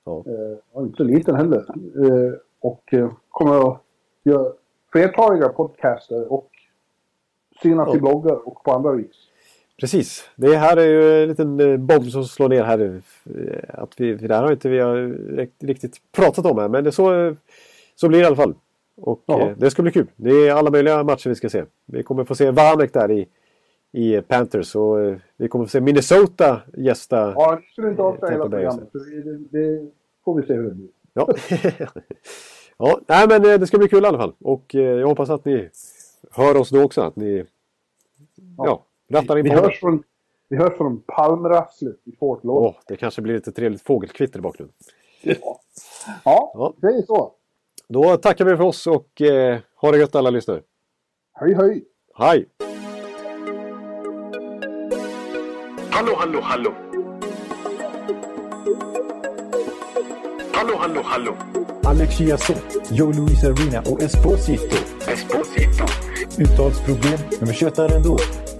Ja. Eh, inte så liten heller. Eh, och eh, kommer att göra flertaliga podcaster och synas ja. i bloggar och på andra vis. Precis. Det här är ju en liten eh, bomb som slår ner här. Eh, att vi, det här har inte vi har riktigt pratat om här men det så, så blir det i alla fall. Och ja. Eh, det ska bli kul. Det är alla möjliga matcher vi ska se. Vi kommer få se Vanek där i, i Panthers och vi kommer få se Minnesota gästa Ja, det skulle inte avslöja hela programmet. Det, det, får vi se hur det blir. Ja. (laughs) ja, nej men det ska bli kul i alla fall. Och jag hoppas att ni hör oss då också. Att ni ja, ja rattar in vi, vi, hörs från, vi hörs från palmrasslet i Fort Lauderdale. Oh, det kanske blir lite trevligt fågelkvitter i bakgrunden. Ja. ja, ja, det är så. Då tackar vi för oss och eh, ha det gött alla lyssnare. Hej hej! Hej! Hallå, hallå, hallå! Hallå, hallå, hallå! Alex Chiazot, Joe Luis Arena och Esposito. Esposito. Uttalsproblem, men vi tjötar ändå.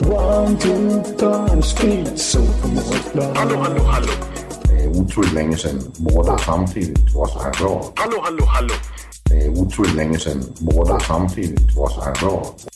hallo, hallo. One, two, times three, så på Månsplan. Hallo, hallo, hallo. Det er utroligt længe siden mor, der samtidig også har råd. Hallo, hallo, hallo. Det er utroligt længe siden mor, der samtidig også har råd.